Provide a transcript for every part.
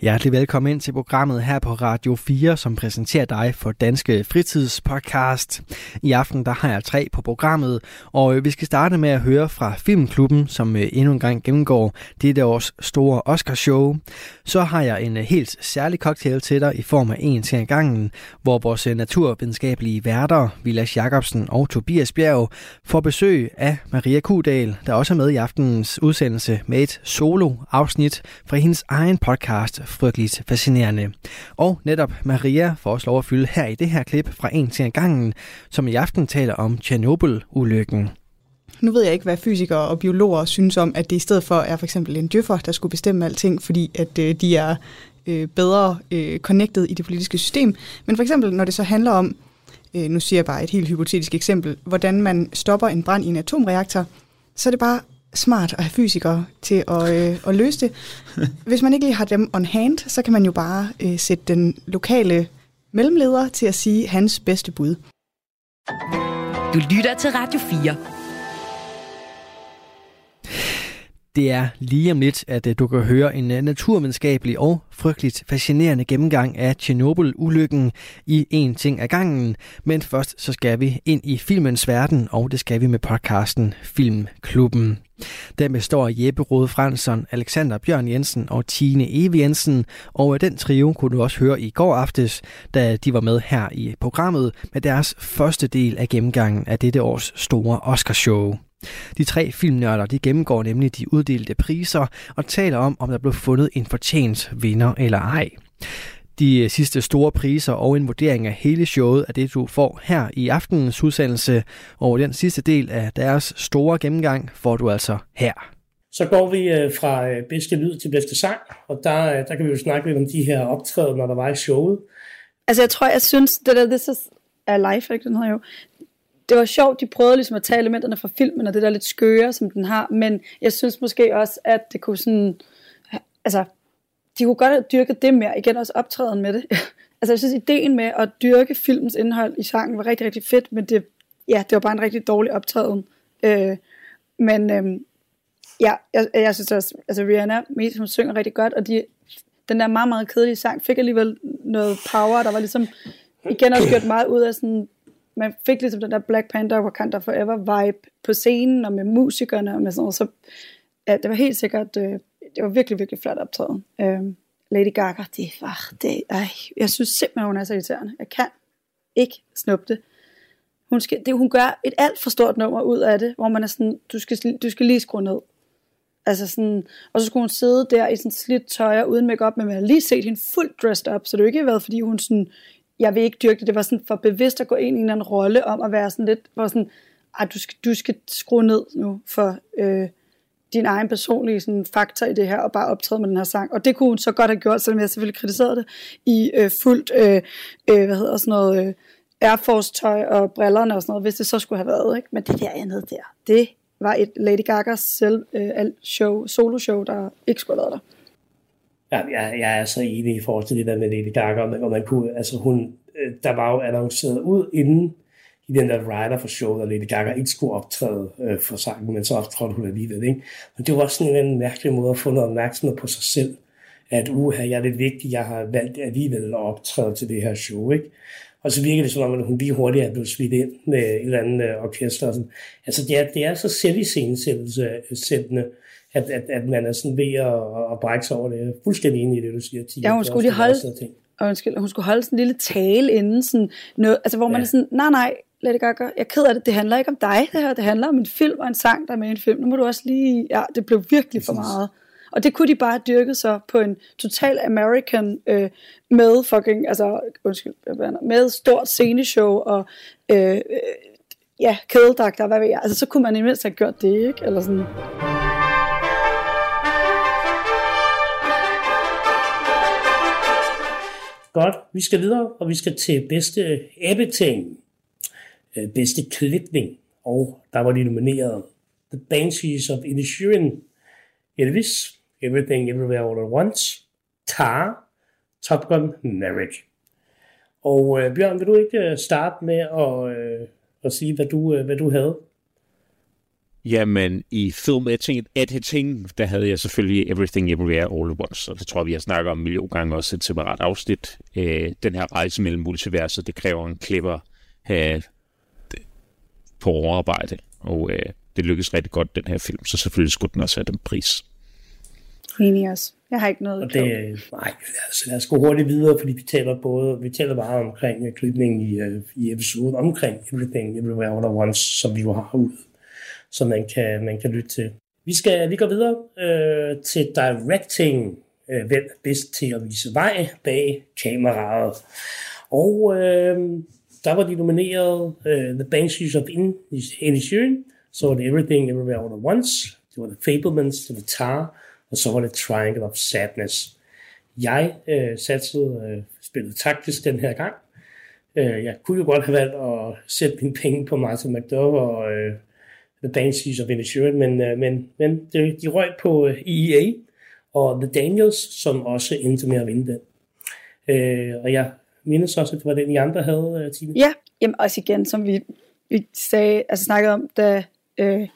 Hjertelig velkommen ind til programmet her på Radio 4, som præsenterer dig for Danske Fritidspodcast. I aften der har jeg tre på programmet, og øh, vi skal starte med at høre fra Filmklubben, som øh, endnu en gang gennemgår dette års store Oscarshow. Så har jeg en øh, helt særlig cocktail til dig i form af en til gangen, hvor vores naturvidenskabelige værter, Vilas Jacobsen og Tobias Bjerg, får besøg af Maria Kudal, der også er med i aftenens udsendelse med et solo-afsnit fra hendes egen podcast frygteligt fascinerende. Og netop Maria får også lov at fylde her i det her klip fra en til en gangen, som i aften taler om Tjernobyl-ulykken. Nu ved jeg ikke, hvad fysikere og biologer synes om, at det i stedet for er for eksempel en djøffer, der skulle bestemme alting, fordi at øh, de er øh, bedre øh, connected i det politiske system. Men for eksempel, når det så handler om, øh, nu siger jeg bare et helt hypotetisk eksempel, hvordan man stopper en brand i en atomreaktor, så er det bare smart at have fysikere til at, øh, at løse det. Hvis man ikke lige har dem on hand, så kan man jo bare øh, sætte den lokale mellemleder til at sige hans bedste bud. Du lytter til Radio 4. Det er lige om lidt, at øh, du kan høre en øh, naturvidenskabelig og frygteligt fascinerende gennemgang af Tjernobyl-ulykken i en ting ad gangen. Men først så skal vi ind i filmens verden, og det skal vi med podcasten Filmklubben. Den består af Jeppe Rode Fransson, Alexander Bjørn Jensen og Tine Eve Jensen, og den trio kunne du også høre i går aftes, da de var med her i programmet med deres første del af gennemgangen af dette års store Oscarshow. De tre filmnørder de gennemgår nemlig de uddelte priser og taler om, om der blev fundet en fortjent vinder eller ej. De sidste store priser og en vurdering af hele showet er det, du får her i aftenens udsendelse, og den sidste del af deres store gennemgang får du altså her. Så går vi øh, fra øh, bedste lyd til bedste sang, og der, øh, der kan vi jo snakke lidt om de her optrædener, der var i showet. Altså jeg tror, jeg synes, det der This is a life, ikke? Den hedder jo, det var sjovt, de prøvede ligesom at tage elementerne fra filmen, og det der lidt skøre, som den har, men jeg synes måske også, at det kunne sådan, altså, de kunne godt have dyrket det mere, igen også optræden med det. altså jeg synes, ideen med at dyrke filmens indhold i sangen var rigtig, rigtig fedt, men det, ja, det var bare en rigtig dårlig optræden. Øh, men øh, ja, jeg, jeg synes også, altså Rihanna, hun synger rigtig godt, og de, den der meget, meget kedelige sang fik alligevel noget power, der var ligesom igen også gjort meget ud af sådan man fik ligesom den der Black Panther Wakanda Forever vibe på scenen, og med musikerne, og med sådan noget, så ja, det var helt sikkert, øh, det var virkelig, virkelig flot optræden. Øh, Lady Gaga, det var, det, ej, jeg synes simpelthen, hun er så irriterende. Jeg kan ikke snuppe det. Hun, skal, det, hun gør et alt for stort nummer ud af det, hvor man er sådan, du skal, du skal lige skrue ned. Altså sådan, og så skulle hun sidde der i sådan slidt tøj og uden makeup, men man har lige set hende fuldt dressed up, så det er jo ikke været, fordi hun sådan jeg vil ikke dyrke det. Det var sådan for bevidst at gå ind i en eller anden rolle om at være sådan lidt, hvor sådan, at du skal, du skal skrue ned nu for øh, din egen personlige sådan, faktor i det her, og bare optræde med den her sang. Og det kunne hun så godt have gjort, selvom jeg selvfølgelig kritiserede det, i øh, fuldt, øh, øh, hvad hedder sådan noget, øh, Air Force tøj og brillerne og sådan noget, hvis det så skulle have været, ikke? Men det der andet der, det var et Lady Gagas selv øh, show, solo show, der ikke skulle have været der. Ja, jeg, jeg er så enig i forhold til det der med Lady Gaga, og man kunne, altså hun, øh, der var jo annonceret ud inden i den der rider for showet, at Lady Gaga ikke skulle optræde øh, for sangen, men så optrådte hun alligevel. Ikke? Men det var også sådan en mærkelig måde at få noget opmærksomhed på sig selv, at uha, jeg er lidt vigtig, jeg har valgt alligevel at optræde til det her show. Ikke? Og så virker det som om, at hun lige hurtigt er blevet smidt ind med et eller andet øh, orkester. sådan. Altså det er, det er så selv i scenesættende, at, at, at man er sådan ved at, at brække sig over det. Jeg er fuldstændig enig i det, du siger. Ja, hun skulle lige holde, og undskyld, hun skulle holde sådan en lille tale inden, sådan noget, altså hvor man ja. er sådan, nej nej, Lady Gaga, jeg er ked af det, det handler ikke om dig, det her, det handler om en film og en sang, der er med i en film. Nu må du også lige, ja, det blev virkelig for meget. Og det kunne de bare dyrke sig på en total American øh, med fucking, altså, undskyld, med stort sceneshow og øh, øh, ja, kædedragter, hvad ved jeg. Altså, så kunne man i mindst have gjort det, ikke? Eller sådan. Godt, vi skal videre, og vi skal til bedste ebbeting, øh, bedste klipning, og der var de nomineret The Banshees of Inisherin, Elvis, Everything Everywhere All at Once, Tar, Top Gun Maverick. Og øh, Bjørn, vil du ikke øh, starte med at, øh, at sige, hvad du, øh, hvad du havde? Jamen, i film editing, editing, der havde jeg selvfølgelig Everything Everywhere All at Once, og det tror jeg, vi har snakket om en million gange også et separat afsnit. Øh, den her rejse mellem multiverset, det kræver en clever på overarbejde, og øh, det lykkedes rigtig godt, den her film, så selvfølgelig skulle den også have den pris. Enig også. Jeg har ikke noget og det, nej, altså lad os gå hurtigt videre, fordi vi taler både, vi taler bare omkring uh, klipningen i, uh, i episoden, omkring Everything Everywhere All at Once, som vi jo har ud, som man kan, man kan lytte til. Vi skal vi går videre uh, til directing, uh, hvem er bedst til at vise vej bag kameraet. Og uh, der var de nomineret uh, The Banshees of Inisherin, så var det Everything Everywhere All at Once, det var The Fablemans, det var Tar, og så var det Triangle of Sadness. Jeg øh, satsede, øh, spillet taktisk den her gang. Øh, jeg kunne jo godt have valgt at sætte mine penge på Martin McDowell og øh, The Banshees of Inisherin, men, øh, men, men de, de røg på øh, EEA og The Daniels, som også endte med at vinde den. Øh, og jeg mindes også, at det var den, I andre havde, øh, Tine. Ja, jamen også igen, som vi, vi sagde, altså snakkede om, da øh,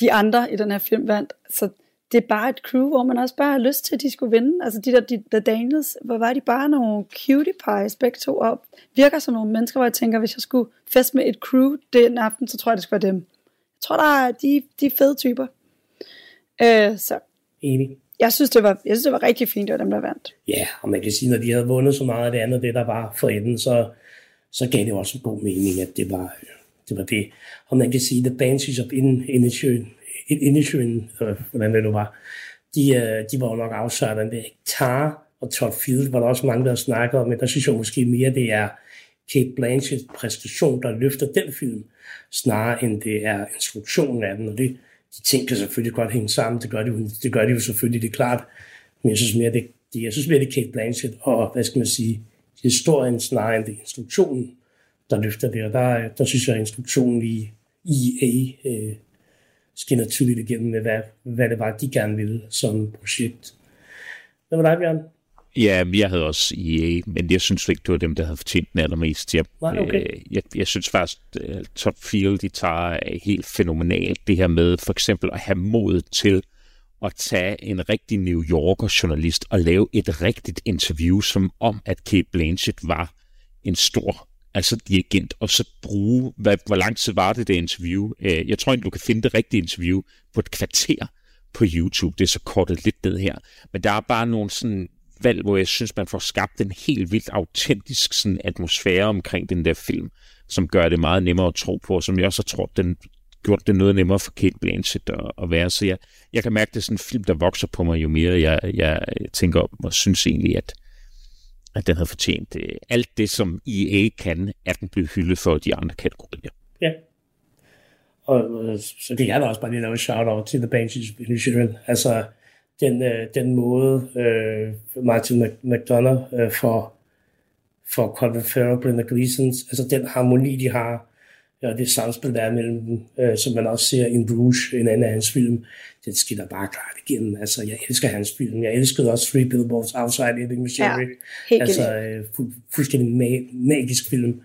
de andre i den her film vandt, så det er bare et crew, hvor man også bare har lyst til, at de skulle vinde. Altså de der de, The Daniels, hvor var de bare nogle cutie pies begge to, og virker som nogle mennesker, hvor jeg tænker, hvis jeg skulle feste med et crew den aften, så tror jeg, det skulle være dem. Jeg tror, der er de, de fede typer. Øh, så. Enig. Jeg synes, det var, jeg synes, det var rigtig fint, det var dem, der vandt. Ja, og man kan sige, når de havde vundet så meget af det andet, det der var for enden, så, så gav det også en god mening, at det var, det var det. Og man kan sige, The Banshees of In, In, Inisherin, øh, hvordan det nu var, de, øh, de var jo nok afsørende. Det Tar og Todd Field var der også mange, der snakker om, men der synes jeg måske mere, det er Kate Blanchetts præstation, der løfter den film, snarere end det er instruktionen af den, og det, de ting kan selvfølgelig godt hænge sammen, det gør de, det gør de jo selvfølgelig, det er klart, men jeg synes mere, det, det, jeg synes mere, det er Kate Blanchett, og hvad skal man sige, historien snarere end det instruktionen, der løfter det, og der, der synes jeg, at instruktionen i EA øh, skinner tydeligt igennem med, hvad, hvad det var, de gerne ville som projekt. Hvad var dig, Bjørn? Ja, jeg havde også EA, men jeg synes ikke, det var dem, der havde fortjent den allermest. Jeg, okay. øh, jeg, jeg synes faktisk, at Top Field, de tager helt fænomenalt det her med for eksempel at have mod til at tage en rigtig New Yorker journalist og lave et rigtigt interview, som om at Kate Blanchett var en stor altså dirigent, og så bruge, hvad, hvor lang tid var det, det interview? Øh, jeg tror ikke, du kan finde det rigtige interview på et kvarter på YouTube. Det er så kortet lidt ned her. Men der er bare nogle sådan valg, hvor jeg synes, man får skabt en helt vildt autentisk sådan, atmosfære omkring den der film, som gør det meget nemmere at tro på, og som jeg også tror, den gjort det noget nemmere for Kate Blanchett at, at være. Så jeg, jeg kan mærke, det er sådan en film, der vokser på mig, jo mere jeg, jeg tænker om, og synes egentlig, at, at den havde fortjent øh, alt det, som EA kan, at den blev hyldet for de andre kategorier. Ja. Og øh, så kan jeg da også bare lige lave et shout-out til The Banshees Initiative. Altså, den, øh, den måde øh, Martin McDonough øh, for, for Colin Farrell og Brenda Gleeson, altså den harmoni, de har, og det samspil, der er mellem dem, øh, som man også ser i en Bruges, en anden af hans film, det skiller bare klart igennem. Altså, jeg elsker hans film. Jeg elskede også Three Billboards Outside Ebbing, Missouri. Ja, altså, øh, fu- fuldstændig ma- magisk film.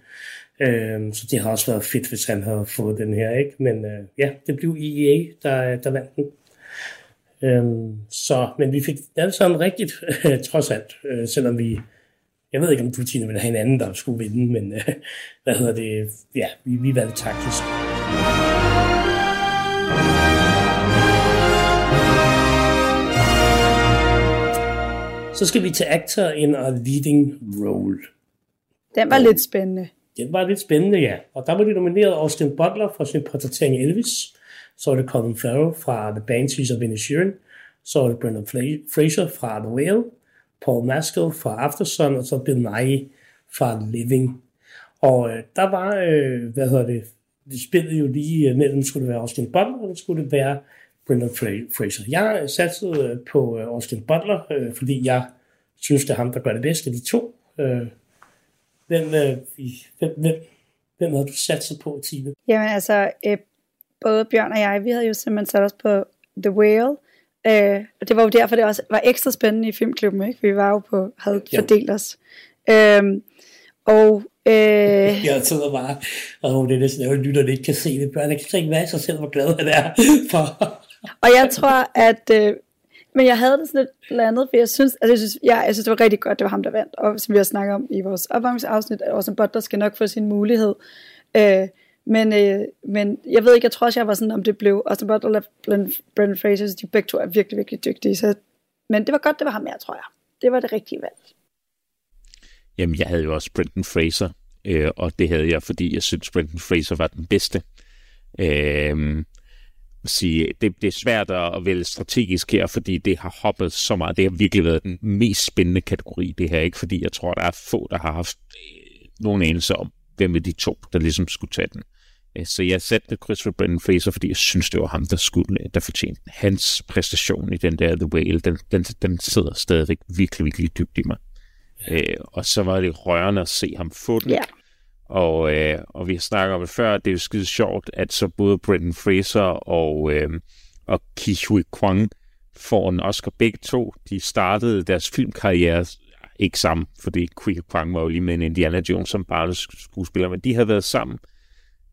Øh, så det har også været fedt, hvis han havde fået den her, ikke? Men øh, ja, det blev EA, der, der vandt den. Øh, så, men vi fik det sådan rigtigt, trods alt, øh, selvom vi jeg ved ikke, om Putin ville have en anden, der skulle vinde, men øh, hvad hedder det? Ja, vi, vi valgte taktisk. Så skal vi til actor in a leading role. Den var lidt spændende. Den var lidt spændende, ja. Og der var de nomineret Austin Butler for sin portrættering Elvis. Så var det Colin Farrell fra The Banshees of Inisherin. Så var det Brendan Fraser fra The Whale. Paul Maskell fra Aftersun, og så Bill Nye fra Living. Og øh, der var, øh, hvad hedder det, det spillede jo lige øh, mellem, skulle det være Austin Butler, eller skulle det være Brendan Fraser. Jeg øh, satte øh, på øh, Austin Butler, øh, fordi jeg synes, det er ham, der gør det bedste af de to. Øh, hvem, øh, hvem, hvem, hvem havde du sat på, Tine? Jamen altså, øh, både Bjørn og jeg, vi havde jo simpelthen sat os på The Whale, Øh, og det var jo derfor, det også var ekstra spændende i filmklubben, ikke? Vi var jo på, havde fordelt os. Øh, Og øh, Jeg sidder bare, og det er næsten ærgerligt, lytterne ikke kan se det. Børn, jeg kan ikke være sig selv, hvor glad han er for. og jeg tror, at... Øh, men jeg havde det sådan lidt blandet, for jeg synes, altså jeg synes, ja, jeg synes, det var rigtig godt, det var ham, der vandt. Og som vi har snakket om i vores opvarmningsafsnit, at også Butler skal nok få sin mulighed. Øh, men, øh, men jeg ved ikke, jeg tror også, jeg var sådan, om det blev Austin Butler eller Brendan Fraser, de begge to er virkelig, virkelig dygtige. Så, men det var godt, det var ham jeg tror jeg. Det var det rigtige valg. Jamen, jeg havde jo også Brendan Fraser, øh, og det havde jeg, fordi jeg synes, Brendan Fraser var den bedste. Øh, sige, det, det er svært at vælge strategisk her, fordi det har hoppet så meget. Det har virkelig været den mest spændende kategori, det her. Ikke fordi jeg tror, der er få, der har haft øh, nogen anelse om, hvem af de to, der ligesom skulle tage den. Øh, så jeg satte Christopher Brendan Fraser, fordi jeg synes, det var ham, der skulle, der fortjente Hans præstation i den der The Whale, den, den, den sidder stadigvæk virkelig, virkelig dybt i mig. Øh, og så var det rørende at se ham få den. Ja. Og, øh, og vi har snakket om det før, det er jo skide sjovt, at så både Brendan Fraser og, øh, og Ki Hui Kwang får en Oscar begge to. De startede deres filmkarriere ikke sammen, fordi Qui Kwang var jo lige med en Indiana Jones som skuespiller, men de havde været sammen. Øh,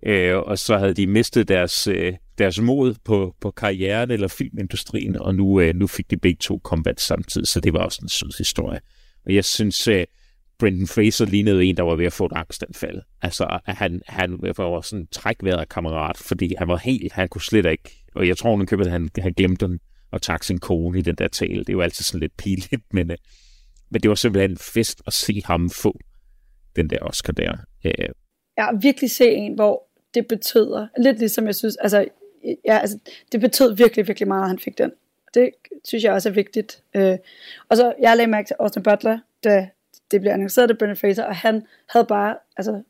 Øh, og så havde de mistet deres, øh, deres mod på, på karrieren eller filmindustrien, og nu, øh, nu fik de begge to combat samtidig, så det var også en sød historie. Og jeg synes, øh, Brendan Fraser lignede en, der var ved at få et angstanfald. Altså, han, han var sådan en trækværet kammerat, fordi han var helt, han kunne slet ikke, og jeg tror, han købte, han, han glemte den og tak sin kone i den der tale. Det er jo altid sådan lidt pinligt, men, øh, men det var simpelthen en fest at se ham få den der Oscar der. Øh. Jeg har virkelig se en, hvor det betyder, lidt ligesom jeg synes, altså, ja, altså det betød virkelig, virkelig meget, at han fik den. Det synes jeg også er vigtigt. Øh, og så, jeg lagde mærke til Austin Butler, da det blev annonceret af Brendan Fraser, og han havde bare, altså,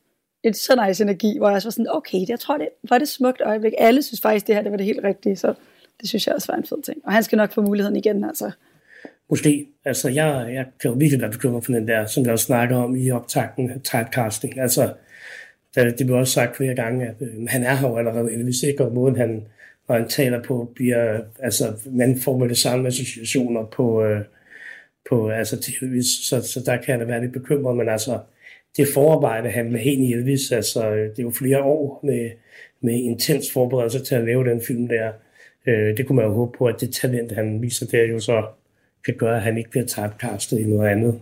en så nice energi, hvor jeg også var sådan, okay, jeg tror, det var det smukt øjeblik. Alle synes faktisk, det her det var det helt rigtige, så det synes jeg også var en fed ting. Og han skal nok få muligheden igen, altså. Måske. Altså, jeg, jeg kan jo virkelig være bekymret for den der, som vi også snakker om i optakten, typecasting. Altså, det, det blev også sagt flere gange, at øh, han er her jo allerede, eller hvis ikke, og måden han, når han taler på, bliver, altså, man får med det samme associationer på, øh, på altså, til så, så der kan jeg da være lidt bekymret, men altså, det forarbejde, han med Hen i Elvis, altså, øh, det er jo flere år med, med intens forberedelse til at lave den film der. Øh, det kunne man jo håbe på, at det talent, han viser der, jo så kan gøre, at han ikke bliver typecastet i noget andet.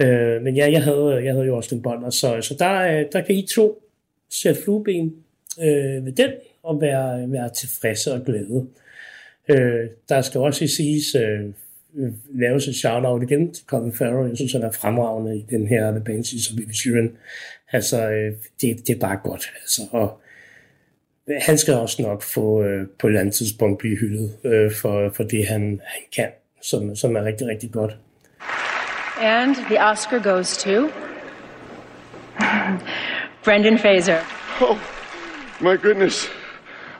Øh, men ja, jeg havde, jeg havde jo også den bånd, så, så der, øh, der kan I to sætte flueben øh, ved den, og være, være tilfredse og glade. Øh, der skal også siges, øh, laves et shout-out igen til Colin Farrell. Jeg synes, han er fremragende i den her The Banshees of Inisherin. Altså, øh, det, det er bare godt. Altså, og han skal også nok få øh, på et eller andet tidspunkt blive hyldet øh, for, for det, han, han kan, som, som er rigtig, rigtig godt. And the Oscar goes to Brendan Fraser. Oh, my goodness.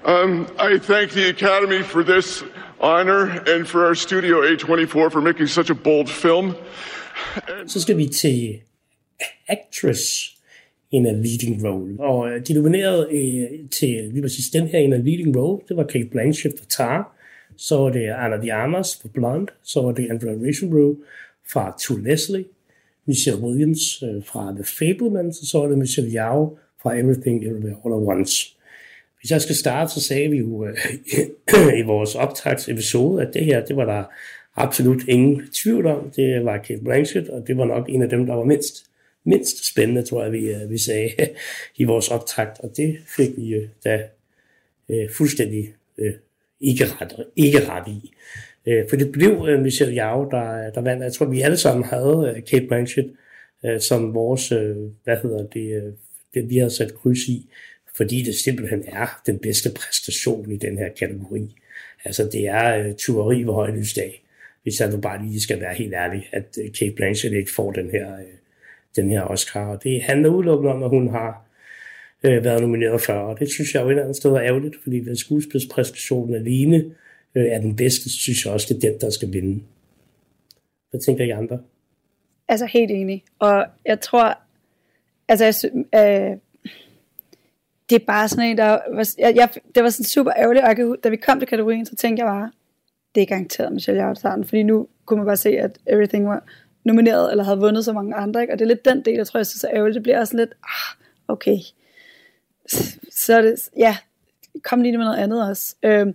Um, I thank the Academy for this honor and for our studio A24 for making such a bold film. Så skal vi til Actress in a Leading Role. Og de er nominerede øh, til lige præcis den her in a Leading Role, det var Kate Blanchett for Tar, så var det Anna de Armas for Blonde, så var det Andrea Riseborough fra To Leslie, Michelle Williams øh, fra The Fablemans, og så var det Michelle Yao fra Everything Everywhere All at Once. Hvis jeg skal starte, så sagde vi jo øh, i vores optagsepisode, at det her, det var der absolut ingen tvivl om. Det var Kate Blanchett, og det var nok en af dem, der var mindst, mindst spændende, tror jeg, vi, øh, vi sagde i vores optakt. Og det fik vi øh, da øh, fuldstændig øh, ikke, ret, ikke ret i. Øh, for det blev øh, Michelle Yao, der, der vandt. Jeg tror, vi alle sammen havde øh, Kate Blanchett øh, som vores, øh, hvad hedder det, øh, det, vi har sat kryds i fordi det simpelthen er den bedste præstation i den her kategori. Altså det er øh, uh, tueri ved højlysdag, hvis jeg nu bare lige skal være helt ærlig, at uh, Kate Blanchett ikke får den her, øh, den her Oscar. Og det handler udelukkende om, at hun har været nomineret før, og det synes jeg jo et eller andet sted er ærgerligt, fordi hvis skuespilspræstationen alene øh, er den bedste, så synes jeg også, det er den, der skal vinde. Hvad tænker I andre? Altså helt enig, og jeg tror, altså jeg, øh, det er bare sådan en, der... Jeg, jeg, det var sådan super ærgerligt, og jeg, da vi kom til kategorien, så tænkte jeg bare, det er garanteret Michelle Jarlsson, fordi nu kunne man bare se, at everything var nomineret, eller havde vundet så mange andre, ikke? og det er lidt den del, jeg tror, jeg synes er ærgerligt. Det bliver også lidt, ah, okay, så er det, ja, kom lige med noget andet også. Øh,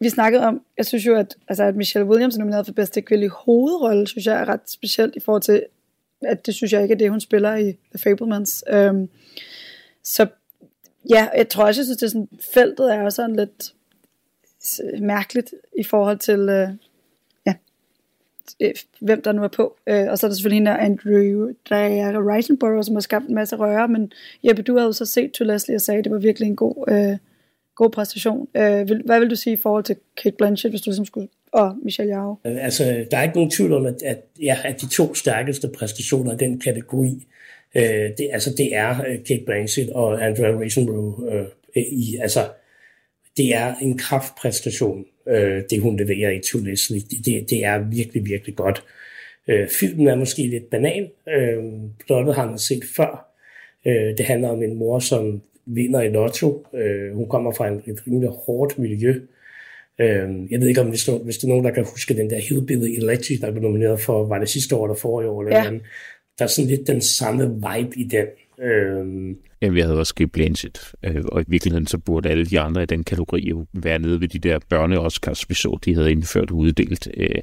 vi snakkede om, jeg synes jo, at, altså, at Michelle Williams er nomineret for bedste kvindelige hovedrolle, synes jeg er ret specielt i forhold til, at det synes jeg ikke er det, hun spiller i The Fablemans. Øh, så ja, jeg tror også, jeg synes, det er sådan, feltet er også sådan lidt mærkeligt i forhold til, øh, ja, øh, hvem der nu er på. Øh, og så er der selvfølgelig hende Andrew Diana Risenborough, som har skabt en masse røre, men Jeppe, du havde jo så set til Leslie og sagde, at det var virkelig en god, øh, god præstation. Øh, hvad vil du sige i forhold til Kate Blanchett, hvis du ligesom skulle og Michelle Yao? Øh, altså, der er ikke nogen tvivl om, at, at, ja, at de to stærkeste præstationer i den kategori, øh, det, altså, det er øh, Kate Blanchett og Andrea Riseborough. Øh, i, altså, det er en kraftpræstation, øh, det hun leverer i To Leslie. Det, det er virkelig, virkelig godt. Øh, filmen er måske lidt banal. Øh, plottet har man set før. Øh, det handler om en mor, som vinder i lotto. Øh, hun kommer fra en, et rimelig hårdt miljø. Øh, jeg ved ikke, om hvis, hvis det er nogen, der kan huske den der Hillbilly Electric, der blev nomineret for, var det sidste år eller forrige år? Eller ja. Eller der er sådan lidt den samme vibe i den. Øhm. Ja, vi havde også Kate Blanchett, øh, og i virkeligheden så burde alle de andre i den kategori jo være nede ved de der børne-Oscars, vi så, de havde indført uddelt. Øh,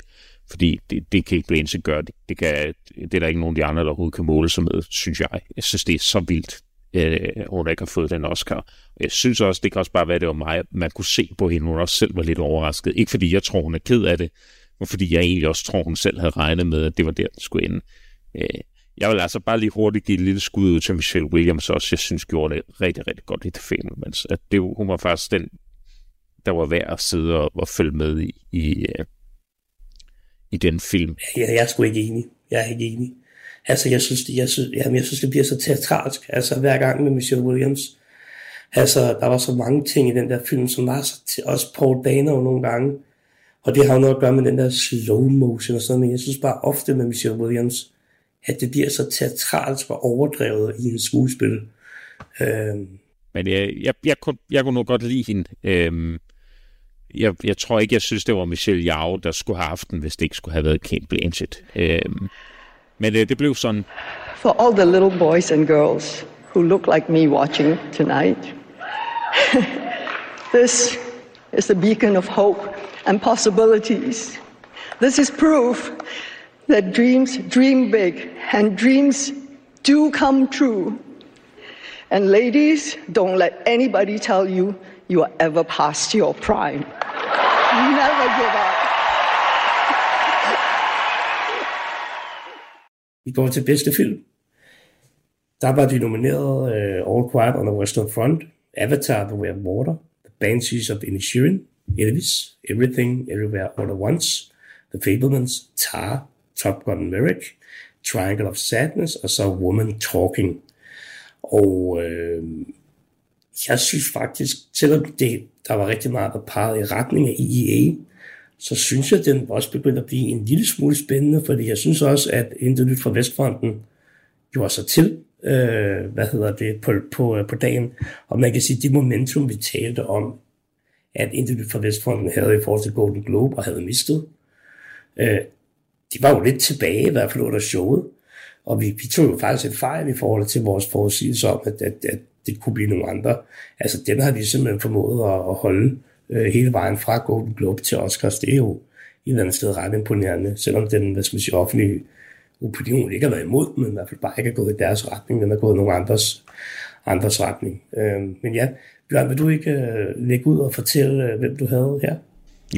fordi det, det Kate Blanchett gør, det, det, kan, det er der ikke nogen af de andre, der overhovedet kan måle sig med, synes jeg. Jeg synes, det er så vildt, øh, hun ikke har fået den Oscar. Jeg synes også, det kan også bare være, det var mig, man kunne se på hende, hun også selv var lidt overrasket. Ikke fordi jeg tror, hun er ked af det, men fordi jeg egentlig også tror, hun selv havde regnet med, at det var der, den skulle ende. Øh, jeg vil altså bare lige hurtigt give et lille skud ud til Michelle Williams også. Jeg synes, gjorde det rigtig, rigtig godt i The film. At det, hun var faktisk den, der var værd at sidde og, og følge med i, i, øh, i den film. Jeg, jeg er sgu ikke enig. Jeg er ikke enig. Altså, jeg synes, det, jeg, synes, jamen, jeg synes, det bliver så teatralsk. Altså, hver gang med Michelle Williams. Altså, der var så mange ting i den der film, som var så til også Paul Dano nogle gange. Og det har jo noget at gøre med den der slow motion og sådan noget, men jeg synes bare ofte med Michelle Williams, at det bliver så teatralsk og overdrevet i en skuespil. Øhm. Men jeg, jeg, jeg, kunne, jeg kunne nok godt lide hende. Øhm, jeg, jeg tror ikke, jeg synes, det var Michelle Yao, der skulle have haft den, hvis det ikke skulle have været Kate Blanchett. Øhm, øh, det blev sådan. For all the little boys and girls who look like me watching tonight, this is a beacon of hope and possibilities. This is proof that dreams dream big and dreams do come true. And ladies, don't let anybody tell you you are ever past your prime. Never give up. Vi går til bedste film. Der var de nomineret uh, All Quiet on the Western Front, Avatar The Way of Water, The Banshees of Inisherin, Elvis, Everything Everywhere All at Once, The Fablemans, Tar, Top Gun Maverick, Triangle of Sadness, og så Woman Talking. Og øh, jeg synes faktisk, selvom det, der var rigtig meget, der pegede i retning af IEA, så synes jeg, at den også begyndte at blive en lille smule spændende, fordi jeg synes også, at Intet Nyt fra Vestfronten gjorde sig til, øh, hvad hedder det, på, på, øh, på dagen. Og man kan sige, at det momentum, vi talte om, at Intet Nyt fra Vestfronten havde i forhold til Golden Globe og havde mistet, øh, de var jo lidt tilbage, i hvert fald under showet. Og vi, vi tog jo faktisk et fejl i forhold til vores forudsigelse om, at, at, at det kunne blive nogle andre. Altså, den har de simpelthen formået at, at holde øh, hele vejen fra Golden Globe til Oscars. Det er jo et eller andet sted ret imponerende, selvom den, hvad skal man sige, offentlige opinion ikke har været imod, men i hvert fald bare ikke er gået i deres retning, den er gået i nogle andres, andres retning. Øh, men ja, Bjørn, vil du ikke øh, lægge ud og fortælle, øh, hvem du havde her?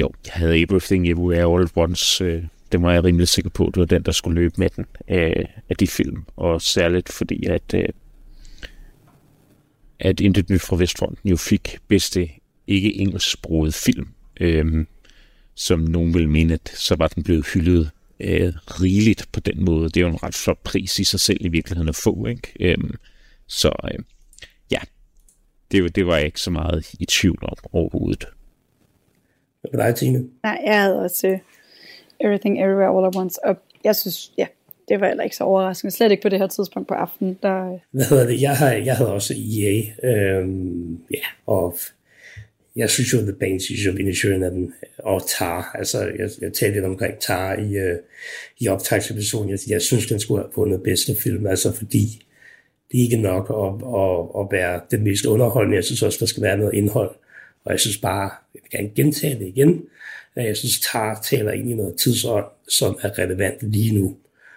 Jo, jeg havde Everything Everywhere All at Once øh, det var jeg rimelig sikker på, at det var den, der skulle løbe med den af, af de film. Og særligt fordi, at, øh, at Intet Nyt fra Vestfronten jo fik bedste ikke engelsksproget film. Øhm, som nogen vil mene, at så var den blevet hyldet øh, rigeligt på den måde. Det er jo en ret flot pris i sig selv i virkeligheden at få. Ikke? Øhm, så øh, ja, det, det var jeg ikke så meget i tvivl om overhovedet. Hvad med dig, Tine? Nej, jeg havde også øh, Everything Everywhere All at Once. Og jeg synes, ja, det var heller ikke så overraskende. Slet ikke på det her tidspunkt på aftenen. Der... Hvad hedder det? Jeg, har, jeg havde også EA. Øhm, ja, og jeg synes jo, The Banshees of Inisherin er den, og Tar, altså jeg, jeg talte lidt omkring Tar i, øh, i optagsepisoden, jeg, jeg synes, den skulle have fundet bedste film, altså fordi det er ikke nok at, at, at være den mest underholdende, jeg synes også, der skal være noget indhold, og jeg synes bare, jeg vil gerne gentage det igen, at jeg synes, Tar taler ind i noget tidsånd, som er relevant lige nu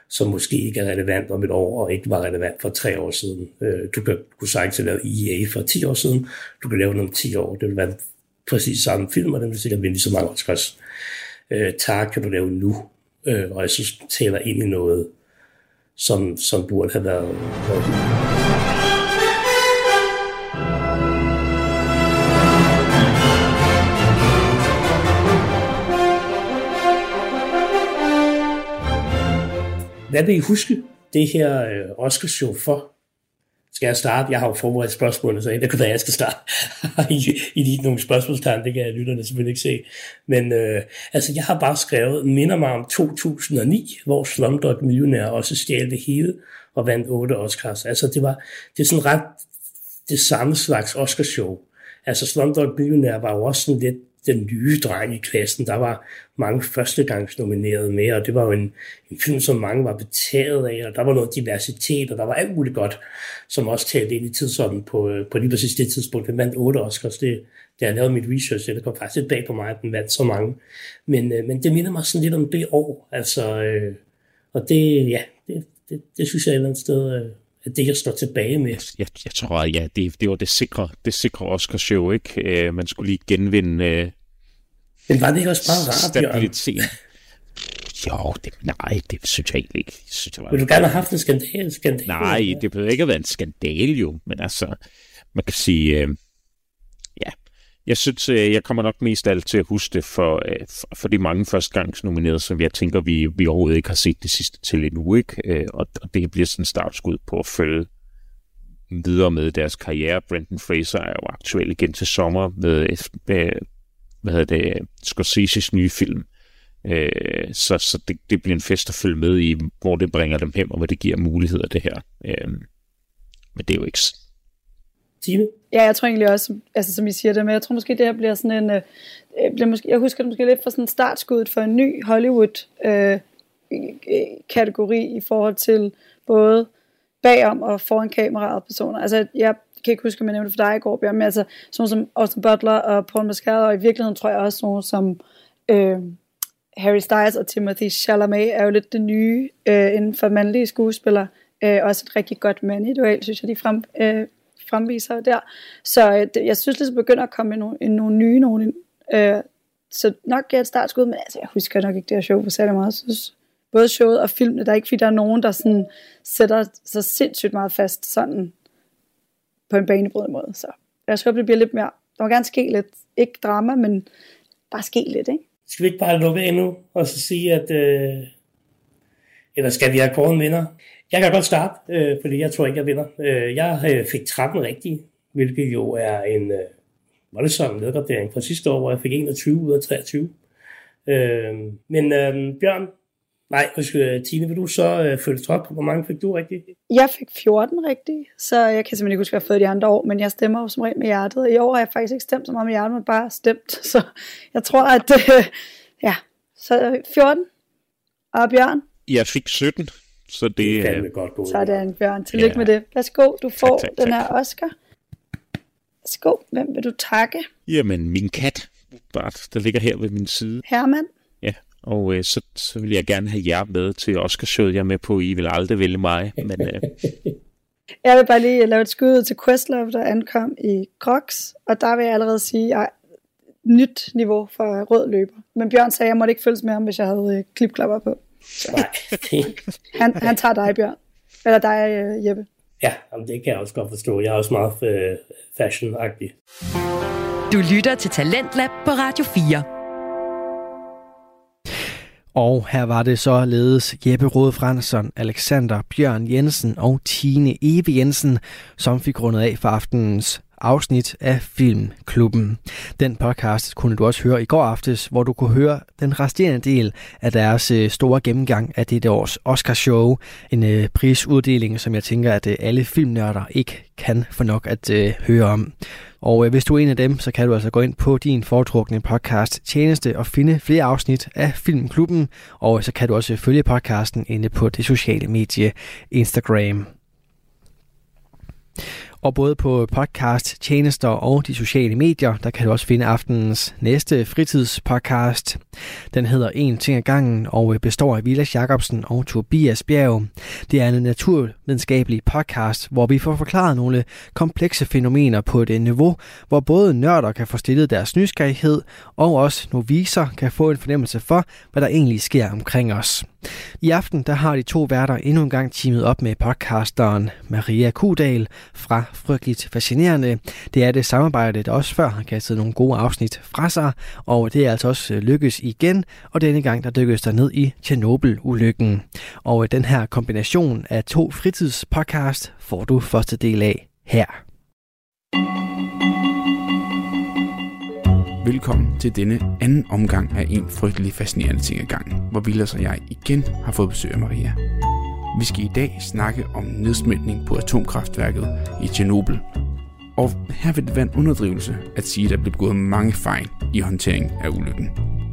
som måske ikke er relevant om et år, og ikke var relevant for tre år siden. Øh, du kan kunne sagtens lave EA for 10 år siden, du kan lave den om 10 år. Det vil være præcis samme film, og den vil sikkert vinde så mange Oscars. Øh, tak kan du lave nu, øh, og jeg synes, den taler ind i noget, som, som burde have været, været Hvad vil I huske det her øh, Oscarshow for? Skal jeg starte? Jeg har jo forberedt spørgsmålene, så det kunne være, jeg skal starte. I, I lige nogle spørgsmålstegn, det kan jeg lytterne selvfølgelig ikke se. Men øh, altså, jeg har bare skrevet, minder mig om 2009, hvor Slumdog Millionaire også stjal det hele og vandt otte Oscars. Altså, det var det er sådan ret det samme slags Oscarshow. Altså, Slumdog Millionaire var jo også sådan lidt den nye dreng i klassen. Der var mange førstegangsnominerede med, og det var jo en, en film, som mange var betaget af, og der var noget diversitet, og der var alt muligt godt, som også talte ind i tidsånden på, øh, på lige præcis det tidspunkt. Den vandt otte Oscars, det, det har lavet mit research, det kom faktisk lidt bag på mig, at den vandt så mange. Men, øh, men det minder mig sådan lidt om det år, altså, øh, og det, ja, det, det, det synes jeg et eller andet sted, øh, det, jeg står tilbage med. Jeg, jeg tror, ja, det, det var det sikre, det sikre Oscar-show, ikke? Uh, man skulle lige genvinde uh, Men var det ikke også bare rart, stabilitet. Jo, det, nej, det synes jeg egentlig ikke. Jeg synes, det var Vil du gerne have haft en skandal? skandal nej, det behøver ikke at være en skandal jo, men altså, man kan sige, ja, jeg synes, øh, jeg kommer nok mest alt til at huske det øh, for, for de mange førstegangsnominerede, som jeg tænker, vi, vi overhovedet ikke har set det sidste til endnu. Ikke? Øh, og, og det bliver sådan en startskud på at følge videre med deres karriere. Brendan Fraser er jo aktuel igen til sommer med, med hvad hedder det, Scorsese's nye film. så så det, det bliver en fest at følge med i, hvor det bringer dem hen, og hvad det giver muligheder, det her. men det er jo ikke Tine? Ja, jeg tror egentlig også, altså som I siger det, men jeg tror måske, det her bliver sådan en, øh, øh bliver måske, jeg husker det måske lidt for sådan startskuddet for en ny Hollywood øh, kategori i forhold til både bagom og foran kameraet personer. Altså, jeg kan ikke huske, om jeg nævnte for dig i går, Bjørn, men altså, sådan som Austin Butler og Paul Mescal, og i virkeligheden tror jeg også sådan som øh, Harry Styles og Timothy Chalamet er jo lidt det nye øh, inden for mandlige skuespillere. Øh, også et rigtig godt mandidual, synes jeg, de frem, øh, fremviser der. Så øh, det, jeg synes, det begynder at komme nogle, nogle nye nogen. Øh, så nok er et startskud, men altså, jeg husker nok ikke det her show for særlig meget. Jeg synes, både showet og filmene, der er ikke fordi, der er nogen, der sådan sætter sig sindssygt meget fast sådan på en banebrydende måde. Så jeg håber, det bliver lidt mere, der må gerne ske lidt, ikke drama, men bare ske lidt, ikke? Skal vi ikke bare lukke af nu, og så sige, at, øh, eller skal vi have kåren vinder? Jeg kan godt starte, øh, fordi jeg tror ikke, jeg vinder. Øh, jeg øh, fik 13 rigtige, hvilket jo er en øh, voldsom nedgradering fra sidste år, hvor jeg fik 21 ud af 23. Øh, men øh, Bjørn, nej, husk, Tine, vil du så øh, følge op på, hvor mange fik du rigtigt? Jeg fik 14 rigtige, så jeg kan simpelthen ikke huske, hvad jeg har fået de andre år, men jeg stemmer jo som regel med hjertet. I år har jeg faktisk ikke stemt så meget med hjertet, men bare stemt, så jeg tror, at øh, ja, så 14. Og Bjørn? Jeg fik 17. Så det, det er fandme godt gået. Sådan, Bjørn. Tillykke ja. med det. Værsgo, du får tak, tak, tak. den her Oscar. Værsgo, hvem vil du takke? Jamen, min kat, Bart, der ligger her ved min side. Herman? Ja, og øh, så, så vil jeg gerne have jer med til Oscarshowet. Jeg er med på, I vil aldrig vælge mig. Men, øh... jeg vil bare lige lave et skud til Questlove, der ankom i Crocs, og der vil jeg allerede sige, at nyt niveau for rød løber. Men Bjørn sagde, at jeg måtte ikke følges med ham, hvis jeg havde øh, klipklapper på. Nej, han, han tager dig, Bjørn. Eller dig, øh, Jeppe. Ja, jamen det kan jeg også godt forstå. Jeg er også meget øh, fashion-agtig. Du lytter til Talentlab på Radio 4. Og her var det således Jeppe Rode Fransson, Alexander Bjørn Jensen og Tine Eve Jensen, som fik rundet af for aftenens afsnit af Filmklubben. Den podcast kunne du også høre i går aftes, hvor du kunne høre den resterende del af deres øh, store gennemgang af dette års Oscar-show. En øh, prisuddeling, som jeg tænker, at øh, alle filmnørder ikke kan få nok at høre om. Og øh, hvis du er en af dem, så kan du altså gå ind på din foretrukne podcast tjeneste og finde flere afsnit af Filmklubben. Og så kan du også følge podcasten inde på det sociale medie Instagram. Og både på podcast, tjenester og de sociale medier, der kan du også finde aftenens næste fritidspodcast. Den hedder En ting ad gangen og øh, består af Vilas Jacobsen og Tobias Bjerg. Det er en naturvidenskabelig podcast, hvor vi får forklaret nogle komplekse fænomener på et øh, niveau, hvor både nørder kan få stillet deres nysgerrighed, og også noviser kan få en fornemmelse for, hvad der egentlig sker omkring os. I aften der har de to værter endnu en gang teamet op med podcasteren Maria Kudal fra Frygteligt Fascinerende. Det er det samarbejde, der også før har kastet nogle gode afsnit fra sig, og det er altså også øh, lykkes igen, og denne gang der dykkes der ned i Tjernobyl-ulykken. Og øh, den her kombination af to fritidspodcast får du første del af her. Velkommen til denne anden omgang af en frygtelig fascinerende ting ad gangen, hvor Vilas og jeg igen har fået besøg af Maria. Vi skal i dag snakke om nedsmeltning på atomkraftværket i Tjernobyl. Og her vil det være en underdrivelse at sige, at der blev begået mange fejl i håndteringen af ulykken.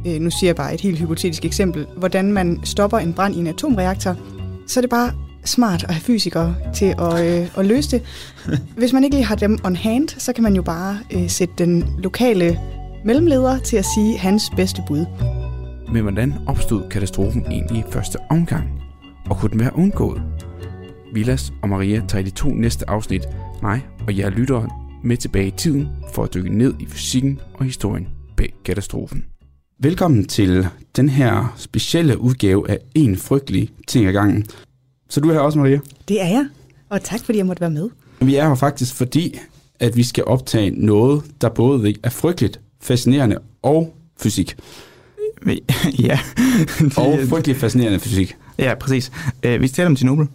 Øh, nu siger jeg bare et helt hypotetisk eksempel. Hvordan man stopper en brand i en atomreaktor, så er det bare smart at have fysikere til at, øh, at løse det. Hvis man ikke lige har dem on hand, så kan man jo bare øh, sætte den lokale mellemleder til at sige hans bedste bud. Men hvordan opstod katastrofen egentlig i første omgang? Og kunne den være undgået? Vilas og Maria tager i de to næste afsnit mig og jer lyttere med tilbage i tiden for at dykke ned i fysikken og historien bag katastrofen. Velkommen til den her specielle udgave af En frygtelig ting ad gangen. Så du er her også, Maria? Det er jeg, og tak fordi jeg måtte være med. Vi er her faktisk fordi, at vi skal optage noget, der både er frygteligt, fascinerende og fysik. ja. og frygtelig fascinerende fysik. Ja, præcis. Uh, vi taler om Tjernobyl,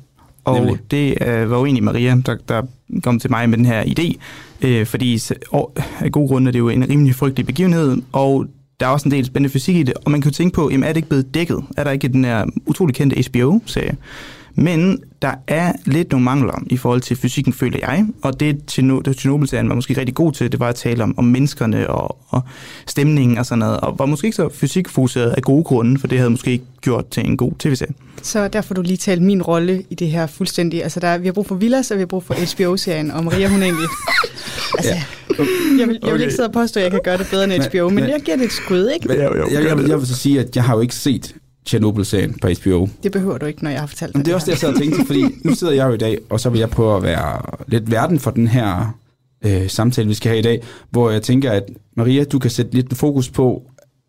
og Nemlig. det uh, var jo egentlig Maria, der, der kom til mig med den her idé, uh, fordi og, af gode grunde er det jo en rimelig frygtelig begivenhed, og der er også en del spændende fysik i det, og man kan jo tænke på, jamen er det ikke blevet dækket? Er der ikke den her utrolig kendte HBO-serie? Men der er lidt nogle mangler i forhold til fysikken, føler jeg. Og det, Tjernobyl-serien var måske rigtig god til, det var at tale om, om menneskerne og, og stemningen og sådan noget. Og var måske ikke så fysikfokuseret af gode grunde, for det havde måske ikke gjort til en god tv-serie. Så derfor du lige talt min rolle i det her fuldstændig. Altså der, vi har brug for Villas, og vi har brug for HBO-serien, og Maria hun egentlig... Altså, ja. jeg, vil, jeg vil ikke sidde og påstå, at jeg kan gøre det bedre end HBO, men, men jeg giver det et skud, ikke? Men, jo, jo, jeg, jeg, jeg vil så sige, at jeg har jo ikke set Chernobyl-serien på HBO. Det behøver du ikke, når jeg har fortalt dig Men det er også det, jeg sad og tænkte, fordi nu sidder jeg jo i dag, og så vil jeg prøve at være lidt verden for den her øh, samtale, vi skal have i dag, hvor jeg tænker, at Maria, du kan sætte lidt fokus på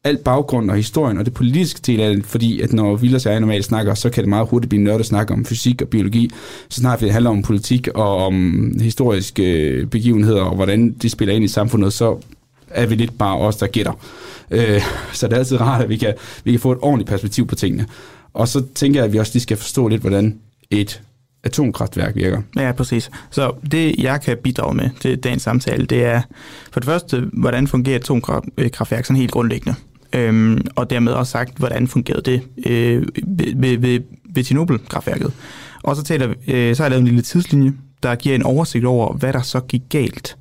alt baggrund og historien og det politiske del af det, fordi at når Vilders og jeg normalt snakker, så kan det meget hurtigt blive nørdet snak om fysik og biologi, så snart det handler om politik og om historiske begivenheder og hvordan de spiller ind i samfundet, så er vi lidt bare os, der gætter. Øh, så det er altid rart, at vi kan, vi kan få et ordentligt perspektiv på tingene. Og så tænker jeg, at vi også lige skal forstå lidt, hvordan et atomkraftværk virker. Ja, præcis. Så det, jeg kan bidrage med til dagens samtale, det er for det første, hvordan fungerer et atomkraftværk sådan helt grundlæggende. Øhm, og dermed også sagt, hvordan fungerede det øh, ved, ved, ved Tjernobyl-kraftværket. Og så, taler, øh, så har jeg lavet en lille tidslinje, der giver en oversigt over, hvad der så gik galt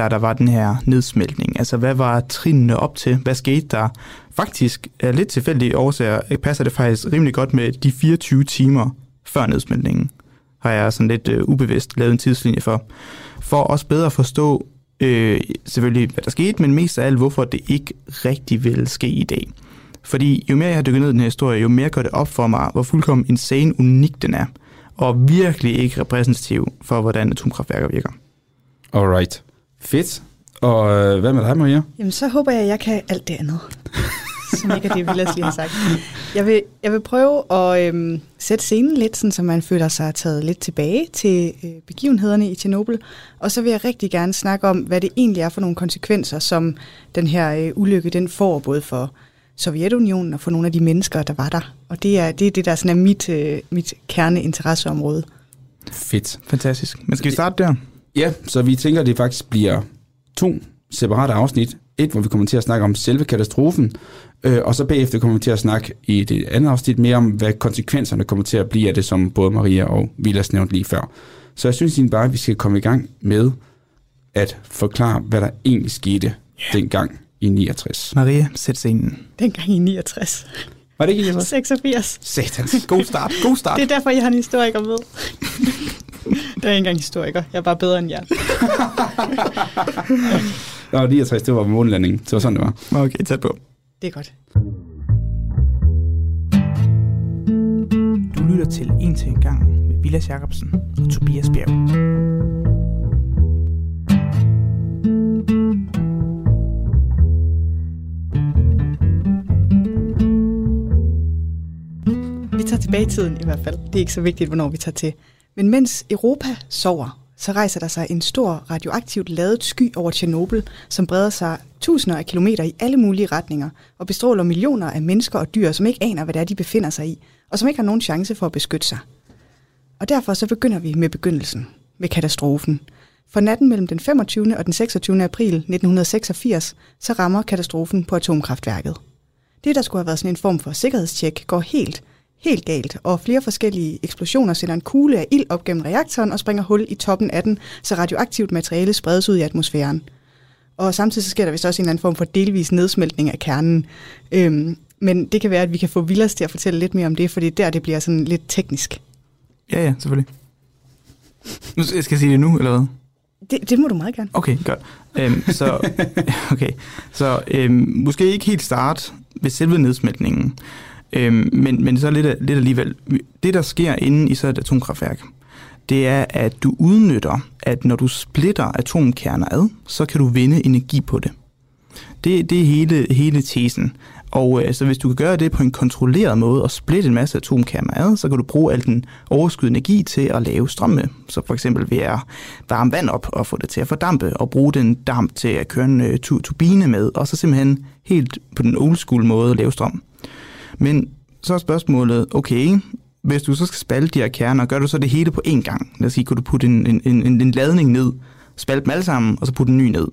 da der var den her nedsmeltning? Altså, hvad var trinene op til? Hvad skete der? Faktisk er lidt tilfældige årsager, passer det faktisk rimelig godt med de 24 timer før nedsmeltningen, har jeg sådan lidt øh, ubevidst lavet en tidslinje for. For også bedre at forstå øh, selvfølgelig, hvad der skete, men mest af alt, hvorfor det ikke rigtig vil ske i dag. Fordi jo mere jeg har dykket ned i den her historie, jo mere går det op for mig, hvor fuldkommen insane unik den er, og virkelig ikke repræsentativ for, hvordan atomkraftværker virker. Alright. Fedt. Og øh, hvad med dig, Maria? Jamen, så håber jeg, at jeg kan alt det andet. som ikke er det, Vilas lige har sagt. Jeg vil, jeg vil prøve at øhm, sætte scenen lidt, sådan, så man føler sig taget lidt tilbage til øh, begivenhederne i Tjernobyl. Og så vil jeg rigtig gerne snakke om, hvad det egentlig er for nogle konsekvenser, som den her øh, ulykke den får, både for Sovjetunionen og for nogle af de mennesker, der var der. Og det er det, er det der sådan er mit, øh, mit kerneinteresseområde. Fedt. Fantastisk. Men skal vi starte der? Ja, så vi tænker, at det faktisk bliver to separate afsnit. Et, hvor vi kommer til at snakke om selve katastrofen, øh, og så bagefter kommer vi til at snakke i det andet afsnit mere om, hvad konsekvenserne kommer til at blive af det, som både Maria og Vilas nævnte lige før. Så jeg synes egentlig bare, at vi skal komme i gang med at forklare, hvad der egentlig skete yeah. dengang i 69. Maria, sæt scenen. Dengang i 69. Var det ikke i 69? 86. Satans. God start. God start. Det er derfor, jeg har en historiker med. Det er ikke engang historiker. Jeg er bare bedre end jer. Nå, 69, det var månelanding. Det var sådan, det var. Okay, tæt på. Det er godt. Du lytter til En til en gang med Vilas Jacobsen og Tobias Bjerg. Vi tager tilbage i tiden i hvert fald. Det er ikke så vigtigt, hvornår vi tager til. Men mens Europa sover, så rejser der sig en stor radioaktivt ladet sky over Tjernobyl, som breder sig tusinder af kilometer i alle mulige retninger og bestråler millioner af mennesker og dyr, som ikke aner, hvad det er, de befinder sig i, og som ikke har nogen chance for at beskytte sig. Og derfor så begynder vi med begyndelsen, med katastrofen. For natten mellem den 25. og den 26. april 1986, så rammer katastrofen på atomkraftværket. Det, der skulle have været sådan en form for sikkerhedstjek, går helt, helt galt, og flere forskellige eksplosioner sender en kugle af ild op gennem reaktoren og springer hul i toppen af den, så radioaktivt materiale spredes ud i atmosfæren. Og samtidig så sker der vist også en eller anden form for delvis nedsmeltning af kernen. Øhm, men det kan være, at vi kan få Villas til at fortælle lidt mere om det, fordi der det bliver sådan lidt teknisk. Ja, ja, selvfølgelig. Nu skal jeg sige det nu, eller hvad? Det, det må du meget gerne. Okay, godt. Øhm, så, okay. så øhm, måske ikke helt start ved selve nedsmeltningen, øhm, men, men så lidt, lidt alligevel. Det, der sker inde i så et atomkraftværk, det er, at du udnytter, at når du splitter atomkerner ad, så kan du vinde energi på det. Det, det er hele, hele tesen. Og øh, så hvis du kan gøre det på en kontrolleret måde og splitte en masse atomkerner ad, så kan du bruge al den overskydende energi til at lave strøm med. Så for eksempel ved at varme vand op og få det til at fordampe, og bruge den damp til at køre en øh, turbine med, og så simpelthen helt på den old school måde lave strøm. Men så er spørgsmålet, okay, hvis du så skal spalte de her kerner, gør du så det hele på én gang? Lad os sige, kunne du putte en, en, en, en ladning ned, spalte dem alle sammen, og så putte en ny ned.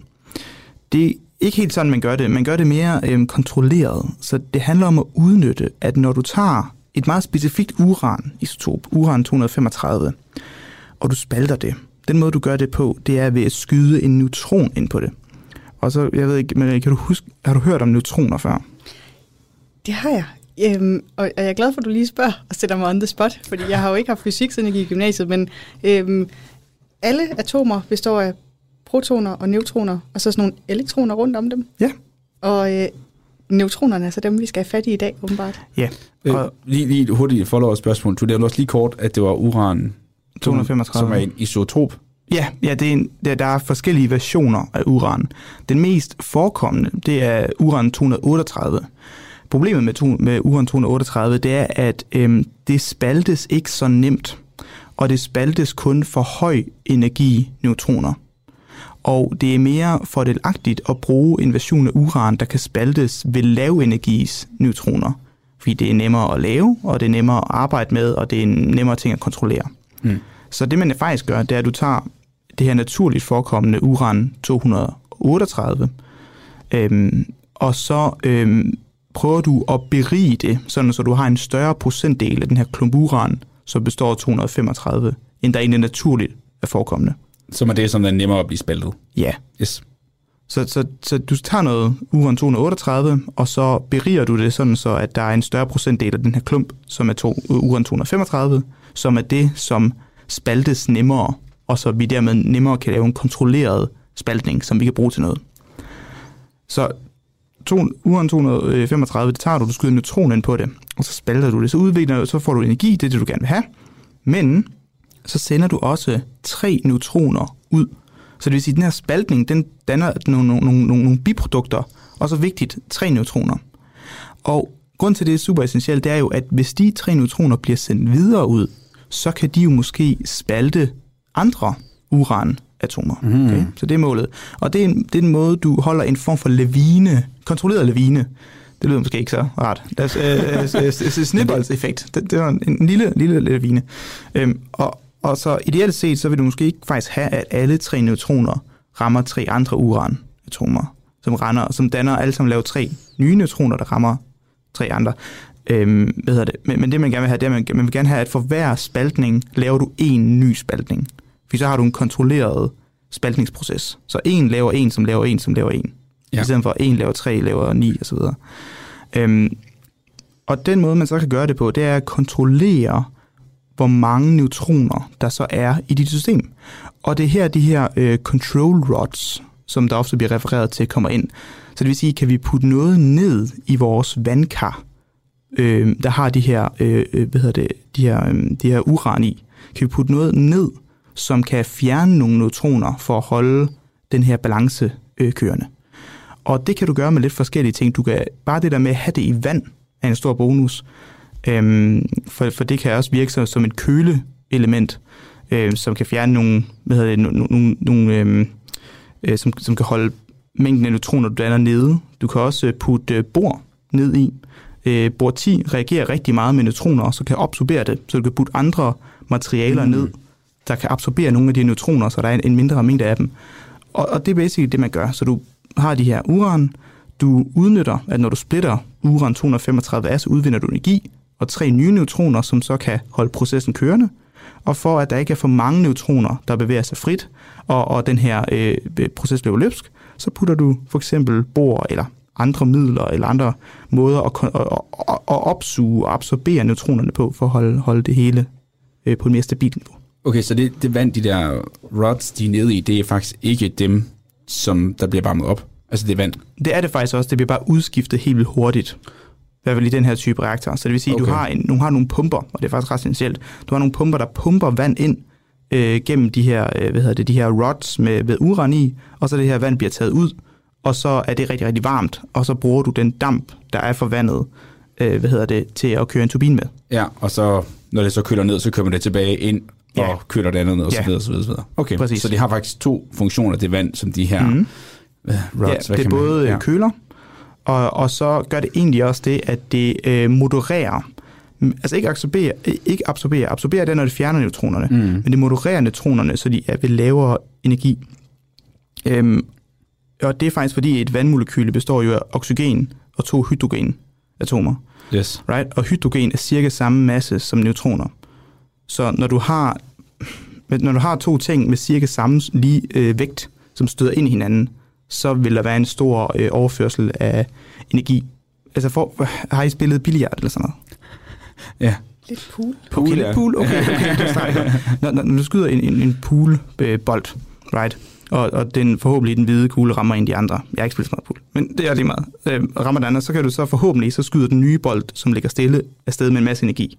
Det er ikke helt sådan, man gør det. Man gør det mere øhm, kontrolleret. Så det handler om at udnytte, at når du tager et meget specifikt uran-isotop, uran-235, og du spalter det, den måde, du gør det på, det er ved at skyde en neutron ind på det. Og så, jeg ved ikke, men kan du huske, har du hørt om neutroner før? Det har jeg. Øhm, og jeg er glad for, at du lige spørger og sætter mig on the spot, fordi jeg har jo ikke haft fysik, siden jeg gik i gymnasiet, men øhm, alle atomer består af protoner og neutroner, og så sådan nogle elektroner rundt om dem. Ja. Og øh, neutronerne er så dem, vi skal have fat i i dag, åbenbart. Ja. Og øh, lige, lige hurtigt follow spørgsmål. Du nævnte også lige kort, at det var uran 235. som er en isotop. Ja, ja det er en, der, der er forskellige versioner af uran. Den mest forekommende, det er uran 238. Problemet med, to, med uran 238, det er, at øhm, det spaltes ikke så nemt, og det spaltes kun for høj energi neutroner og det er mere fordelagtigt at bruge en version af uran, der kan spaltes ved lav energis neutroner. Fordi det er nemmere at lave, og det er nemmere at arbejde med, og det er nemmere ting at kontrollere. Mm. Så det man faktisk gør, det er, at du tager det her naturligt forekommende uran 238, øhm, og så øhm, prøver du at berige det, sådan så du har en større procentdel af den her klump uran, som består af 235, end der egentlig naturligt er forekommende. Som er det, som er nemmere at blive spaltet. Ja. Yes. Så, så, så du tager noget uran 238, og så beriger du det sådan, så at der er en større procentdel af den her klump, som er to, uran 235, som er det, som spaltes nemmere, og så vi dermed nemmere kan lave en kontrolleret spaltning, som vi kan bruge til noget. Så to, uran 235, det tager du, du skyder neutron ind på det, og så spalter du det, så udvikler så får du energi, det er det, du gerne vil have. Men så sender du også tre neutroner ud. Så det vil sige, at den her spaltning, den danner nogle, nogle, nogle, nogle biprodukter, og så vigtigt, tre neutroner. Og grund til, det er super essentielt, det er jo, at hvis de tre neutroner bliver sendt videre ud, så kan de jo måske spalte andre uran, uranatomer. Mm. Okay? Så det er målet. Og det er, en, det er en måde, du holder en form for lavine, kontrolleret lavine. Det lyder måske ikke så rart. Lad os, øh, øh, snibboldseffekt. Det, det var en, en lille, lille lavine. Øhm, og, og så ideelt set, så vil du måske ikke faktisk have, at alle tre neutroner rammer tre andre uranatomer, som, render, som danner alle sammen laver tre nye neutroner, der rammer tre andre. Øhm, hvad hedder det? Men, men det, man gerne vil have, det er, at man, man vil gerne have, at for hver spaltning laver du en ny spaltning. For så har du en kontrolleret spaltningsproces. Så en laver en, som laver en, som laver en. Ja. I stedet for en laver tre, laver ni osv. Øhm, og den måde, man så kan gøre det på, det er at kontrollere, hvor mange neutroner, der så er i dit system. Og det er her, de her øh, control rods, som der ofte bliver refereret til, kommer ind. Så det vil sige, kan vi putte noget ned i vores vandkar, øh, der har de her, øh, øh, hvad hedder det, de her, øh, de her uran i, kan vi putte noget ned, som kan fjerne nogle neutroner for at holde den her balance øh, kørende. Og det kan du gøre med lidt forskellige ting. Du kan bare det der med at have det i vand er en stor bonus. Øhm, for, for det kan også virke som, som et køleelement, øh, som kan fjerne nogle, hvad hedder det, nogle, nogle, nogle øh, øh, som, som kan holde mængden af neutroner, du danner nede. Du kan også putte øh, bor ned i. Øh, bor 10 reagerer rigtig meget med neutroner, så kan absorbere det, så du kan putte andre materialer mm. ned, der kan absorbere nogle af de neutroner, så der er en, mindre mængde af dem. Og, og det er basically det, man gør. Så du har de her uran, du udnytter, at når du splitter uran 235A, så udvinder du energi, og tre nye neutroner, som så kan holde processen kørende, og for at der ikke er for mange neutroner, der bevæger sig frit, og, og den her øh, proces bliver løbsk, så putter du for eksempel bor eller andre midler eller andre måder at, at, at, at opsuge og absorbere neutronerne på, for at holde, holde det hele øh, på et mere stabilt niveau. Okay, så det, det vand, de der rods, de er nede i, det er faktisk ikke dem, som der bliver varmet op? Altså det er vand? Det er det faktisk også. Det bliver bare udskiftet helt vildt hurtigt. I hvert fald i den her type reaktor. Så det vil sige, at okay. du, har en, du har nogle pumper, og det er faktisk ret essentielt. Du har nogle pumper, der pumper vand ind øh, gennem de her, øh, hvad hedder det, de her rods med, med uran i, og så det her vand bliver taget ud, og så er det rigtig, rigtig varmt, og så bruger du den damp, der er for vandet, øh, hvad hedder det, til at køre en turbin med. Ja, og så når det så køler ned, så kører det tilbage ind ja. og køler det andet ned, og så videre, så videre, så videre. Okay, Præcis. så de har faktisk to funktioner, det vand, som de her mm. uh, rods, ja, det er både man, ja. køler, og, og så gør det egentlig også det, at det øh, modererer altså ikke absorberer, ikke absorberer, absorberer det, når det fjerner neutronerne, mm. men det modererer neutronerne, så de er ved lavere energi. Øhm, og det er faktisk fordi, et vandmolekyle består jo af oxygen og to hydrogenatomer. Yes. Right? Og hydrogen er cirka samme masse som neutroner. Så når du har, når du har to ting med cirka samme lige øh, vægt, som støder ind i hinanden, så vil der være en stor øh, overførsel af energi. Altså, for, har I spillet billiard eller sådan noget? Ja. Lidt pool. pool okay, lidt pool. Okay, okay. Det når, når, når du skyder en, en, en poolbold, right? og, og den forhåbentlig den hvide kugle rammer en af de andre. Jeg har ikke spillet så meget pool, men det er lige meget. Øh, rammer den anden, så kan du så forhåbentlig, så skyder den nye bold, som ligger stille, afsted med en masse energi.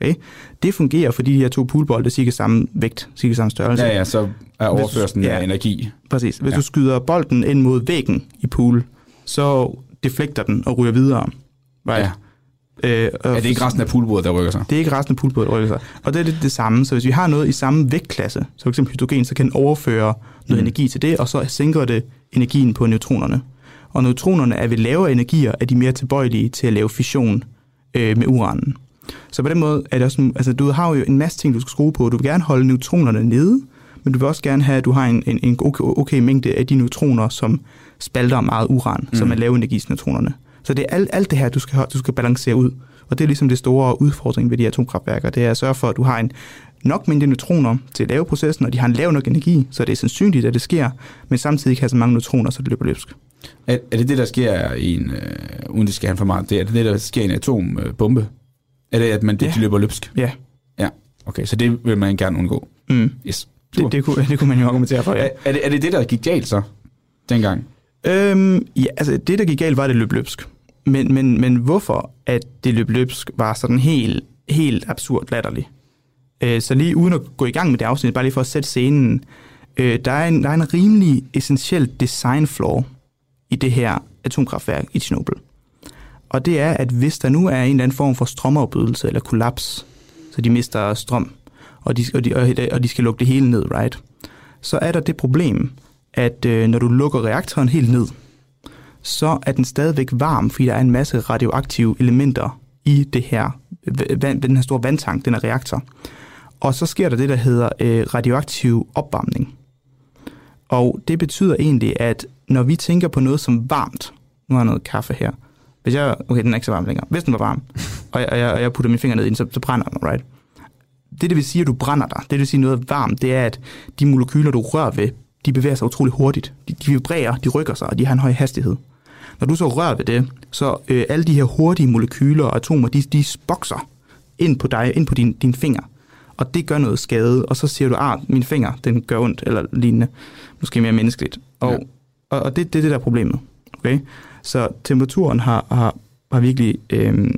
Okay? Det fungerer, fordi de her to poolbolde er cirka samme vægt, cirka samme størrelse. Ja, ja, så er overførselen ja, af energi. Præcis. Hvis ja. du skyder bolden ind mod væggen i pool, så deflekter den og ryger videre. Right? Ja. Øh, er det ikke resten af poolbordet, der rykker sig? Det er ikke resten af poolbordet, der rykker sig. Og det er lidt det samme. Så hvis vi har noget i samme vægtklasse, så f.eks. hydrogen, så kan den overføre noget mm. energi til det, og så sænker det energien på neutronerne. Og neutronerne er ved lavere energier, er de mere tilbøjelige til at lave fission øh, med uranen. Så på den måde er det også, altså du har jo en masse ting, du skal skrue på. Du vil gerne holde neutronerne nede, men du vil også gerne have, at du har en, en, en okay, okay mængde af de neutroner, som spalter meget uran, mm. som er lave energisneutronerne. Så det er alt, alt det her, du skal, du skal balancere ud. Og det er ligesom det store udfordring ved de atomkraftværker, det er at sørge for, at du har en nok mængde neutroner til at lave processen, og de har en lav nok energi, så det er sandsynligt, at det sker, men samtidig ikke have så mange neutroner, så det løber løbsk. Er, er det det, der sker i en, øh, uden det skal have for meget, det er det der sker i en atombombe? Er det, at man, det, ja. de løber løbsk? Ja. Ja, okay, så det vil man gerne undgå? Mm. Yes. Det, det, kunne, det kunne man jo argumentere for, ja. Er, er, det, er det det, der gik galt så, dengang? Øhm, ja, altså det, der gik galt, var, at det løb løbsk. Men, men, men hvorfor at det løb løbsk var sådan helt, helt absurd latterligt. Øh, så lige uden at gå i gang med det afsnit, bare lige for at sætte scenen, øh, der, er en, der er en rimelig essentiel design flaw i det her atomkraftværk i Chernobyl. Og det er, at hvis der nu er en eller anden form for strømafbrydelse eller kollaps, så de mister strøm, og de, og de, og de skal lukke det hele ned, right? Så er der det problem, at øh, når du lukker reaktoren helt ned, så er den stadigvæk varm, fordi der er en masse radioaktive elementer i det her, vand, den her store vandtank, den her reaktor. Og så sker der det, der hedder øh, radioaktiv opvarmning. Og det betyder egentlig, at når vi tænker på noget som varmt, nu har jeg noget kaffe her, hvis jeg, okay, den er ikke så varm længere, hvis den var varm, og jeg, og jeg, og jeg putter mine fingre ned i den, så, så brænder den, right? Det, det vil sige, at du brænder dig, det vil sige noget varmt, det er, at de molekyler, du rører ved, de bevæger sig utrolig hurtigt. De, de vibrerer, de rykker sig, og de har en høj hastighed. Når du så rører ved det, så øh, alle de her hurtige molekyler og atomer, de, de bokser ind på dig, ind på din, din finger. Og det gør noget skade, og så siger du, ah, min finger, den gør ondt, eller lignende. Måske mere menneskeligt. Og, ja. og, og det, det er det, der er problemet. Okay? Så temperaturen har, har, har virkelig øh,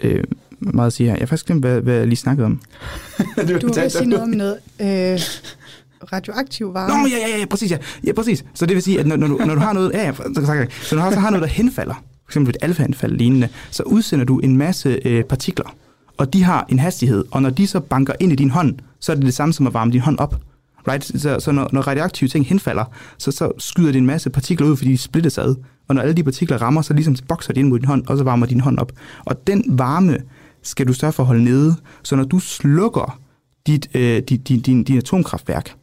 øh, meget at sige her. Jeg har faktisk glemt, hvad, hvad jeg lige snakkede om. du, du vil sige noget om noget øh, radioaktiv varme. Nå, ja, ja, ja, præcis, ja. ja præcis. Så det vil sige, at når, når, du, når du har noget, ja, ja, så, så når du har, så har noget, der henfalder, for eksempel et alfaanfald lignende, så udsender du en masse øh, partikler, og de har en hastighed, og når de så banker ind i din hånd, så er det det samme som at varme din hånd op. Right? Så, så når, når radioaktive ting henfalder, så, så skyder det en masse partikler ud, fordi de splittes ad. Og når alle de partikler rammer, så ligesom bokser de ind mod din hånd, og så varmer din hånd op. Og den varme skal du sørge for at holde nede. Så når du slukker dit, øh, dit, din, din, din atomkraftværk,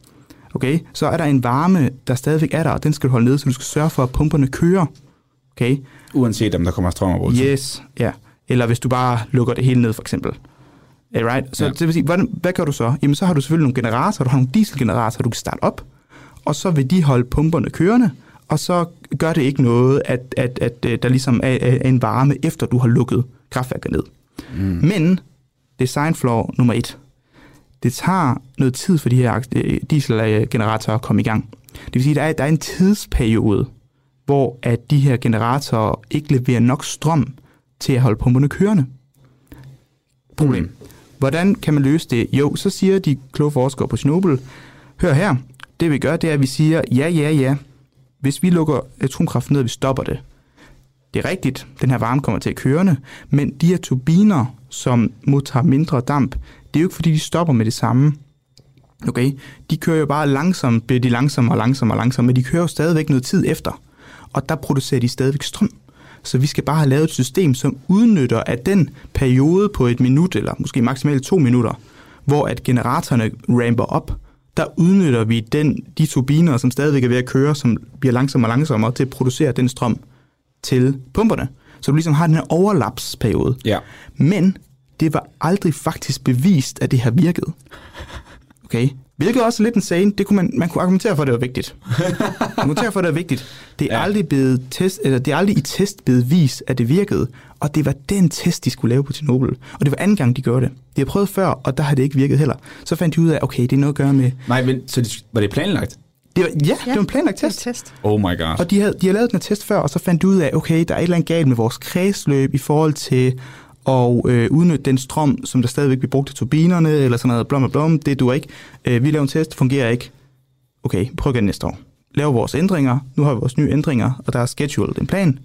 okay, så er der en varme, der stadigvæk er der, og den skal du holde nede, så du skal sørge for, at pumperne kører. Okay? Uanset om der kommer strøm over. Yes, ja. Eller hvis du bare lukker det hele ned, for eksempel. Right? Så ja. det vil sige, hvad, hvad gør du så? Jamen, så har du selvfølgelig nogle generatorer, du har nogle dieselgeneratorer, du kan starte op, og så vil de holde pumperne kørende, og så gør det ikke noget, at, at, at, at der ligesom er, er en varme, efter du har lukket kraftværket ned. Mm. Men design flaw nummer et. Det tager noget tid for de her dieselgeneratorer at komme i gang. Det vil sige, at der er, der er en tidsperiode, hvor at de her generatorer ikke leverer nok strøm til at holde pumperne kørende. Problem. Mm. Hvordan kan man løse det? Jo, så siger de kloge forskere på Chernobyl, hør her, det vi gør, det er, at vi siger, ja, ja, ja, hvis vi lukker atomkraft ned, og vi stopper det, det er rigtigt, den her varme kommer til at kørende, men de her turbiner, som modtager mindre damp, det er jo ikke fordi, de stopper med det samme. Okay? De kører jo bare langsomt, bliver de langsommere og langsommere og langsommere, men de kører jo stadigvæk noget tid efter. Og der producerer de stadigvæk strøm. Så vi skal bare have lavet et system, som udnytter at den periode på et minut, eller måske maksimalt to minutter, hvor at generatorerne ramper op, der udnytter vi den, de turbiner, som stadigvæk er ved at køre, som bliver langsommere og langsommere, til at producere den strøm til pumperne. Så du ligesom har den her overlapsperiode. Ja. Men det var aldrig faktisk bevist, at det har virket. Okay? Hvilket også er lidt insane. Det kunne man, man kunne argumentere for, at det var vigtigt. argumentere for, at det var vigtigt. Det er, ja. aldrig blevet test, eller det er aldrig i test blevet vist, at det virkede. Og det var den test, de skulle lave på Chernobyl. Og det var anden gang, de gjorde det. De har prøvet før, og der har det ikke virket heller. Så fandt de ud af, okay, det er noget at gøre med... Nej, men så var det planlagt? Det var, ja, ja, det var en planlagt test. test. Oh my god. Og de havde, de havde lavet den her test før, og så fandt de ud af, okay, der er et eller andet galt med vores kredsløb i forhold til at øh, udnytte den strøm, som der stadigvæk bliver brugt til turbinerne, eller sådan noget blom og blom, det du ikke. Øh, vi laver en test, fungerer ikke. Okay, prøv igen næste år. Lav vores ændringer. Nu har vi vores nye ændringer, og der er scheduled en plan,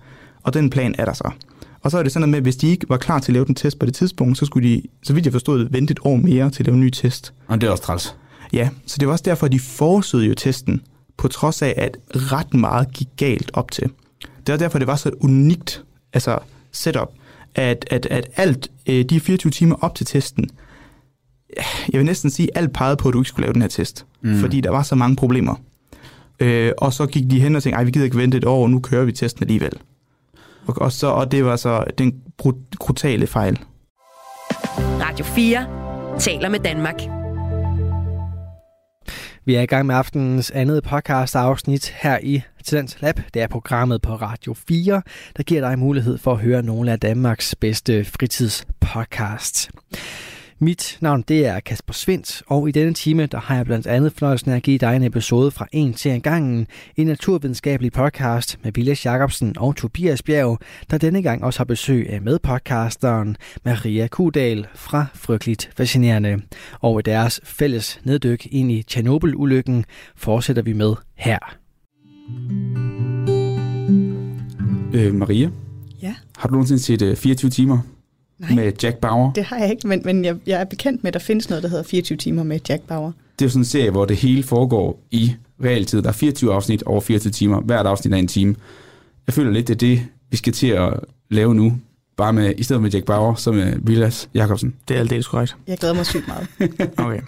og den plan er der så. Og så er det sådan noget med, at hvis de ikke var klar til at lave den test på det tidspunkt, så skulle de, så vidt jeg forstod, vente et år mere til at lave en ny test. Og det er også træls. Ja, så det var også derfor, at de forsøgte jo testen, på trods af, at ret meget gik galt op til. Det var derfor, det var så et unikt altså setup, at, at, at alt øh, de 24 timer op til testen, jeg vil næsten sige, alt pegede på, at du ikke skulle lave den her test, mm. fordi der var så mange problemer. Øh, og så gik de hen og tænkte, ej, vi gider ikke vente et år, nu kører vi testen alligevel. Og, og, så, og det var så den brutale fejl. Radio 4 taler med Danmark. Vi er i gang med aftenens andet podcast afsnit her i Talent Lab. Det er programmet på Radio 4, der giver dig mulighed for at høre nogle af Danmarks bedste fritidspodcasts. Mit navn det er Kasper Svendt, og i denne time der har jeg blandt andet fornøjelsen af at give dig en episode fra en til en gangen, en naturvidenskabelig podcast med Vilas Jacobsen og Tobias Bjerg, der denne gang også har besøg af medpodcasteren Maria Kudal fra Frygteligt Fascinerende. Og i deres fælles neddyk ind i Tjernobyl-ulykken fortsætter vi med her. Øh, Maria? Ja? Har du nogensinde set uh, 24 timer? Nej. med Jack Bauer. Det har jeg ikke, men, men jeg, jeg er bekendt med, at der findes noget, der hedder 24 timer med Jack Bauer. Det er jo sådan en serie, hvor det hele foregår i realtid. Der er 24 afsnit over 24 timer. Hvert afsnit er en time. Jeg føler lidt, det er det, vi skal til at lave nu. Bare med, i stedet med Jack Bauer, så med Vilas Jacobsen. Det er aldeles korrekt. Jeg glæder mig sygt meget. okay.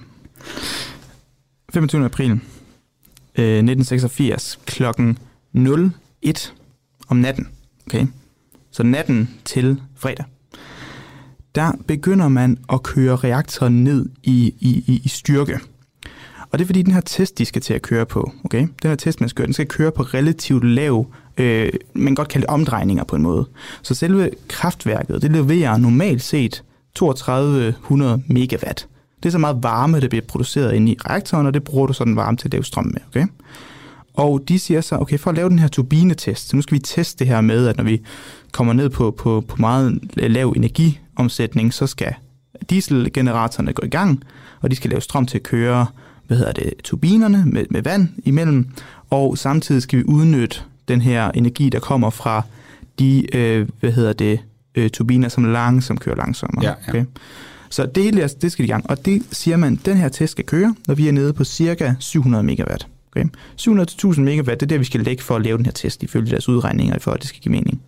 25. april øh, 1986 klokken 01 om natten. Okay. Så natten til fredag der begynder man at køre reaktoren ned i, i, i, i styrke. Og det er fordi, den her test, de skal til at køre på, okay? Den her test, man skal køre, den skal køre på relativt lav, øh, man kan godt kalde det omdrejninger på en måde. Så selve kraftværket, det leverer normalt set 3200 megawatt. Det er så meget varme, der bliver produceret inde i reaktoren, og det bruger du så den varme til at lave strøm med, okay? Og de siger så, okay, for at lave den her turbinetest, så nu skal vi teste det her med, at når vi kommer ned på, på, på meget lav energi, energiomsætning, så skal dieselgeneratorerne gå i gang, og de skal lave strøm til at køre, hvad hedder det, turbinerne med, med vand imellem, og samtidig skal vi udnytte den her energi, der kommer fra de, øh, hvad hedder det, øh, turbiner, som langsomt kører langsommere. Ja, ja. Okay? Så det, hele, det skal i gang, og det siger man, den her test skal køre, når vi er nede på cirka 700 megawatt. Okay? 700-1000 megawatt, det er det, vi skal lægge for at lave den her test, ifølge deres udregninger, for at det skal give mening.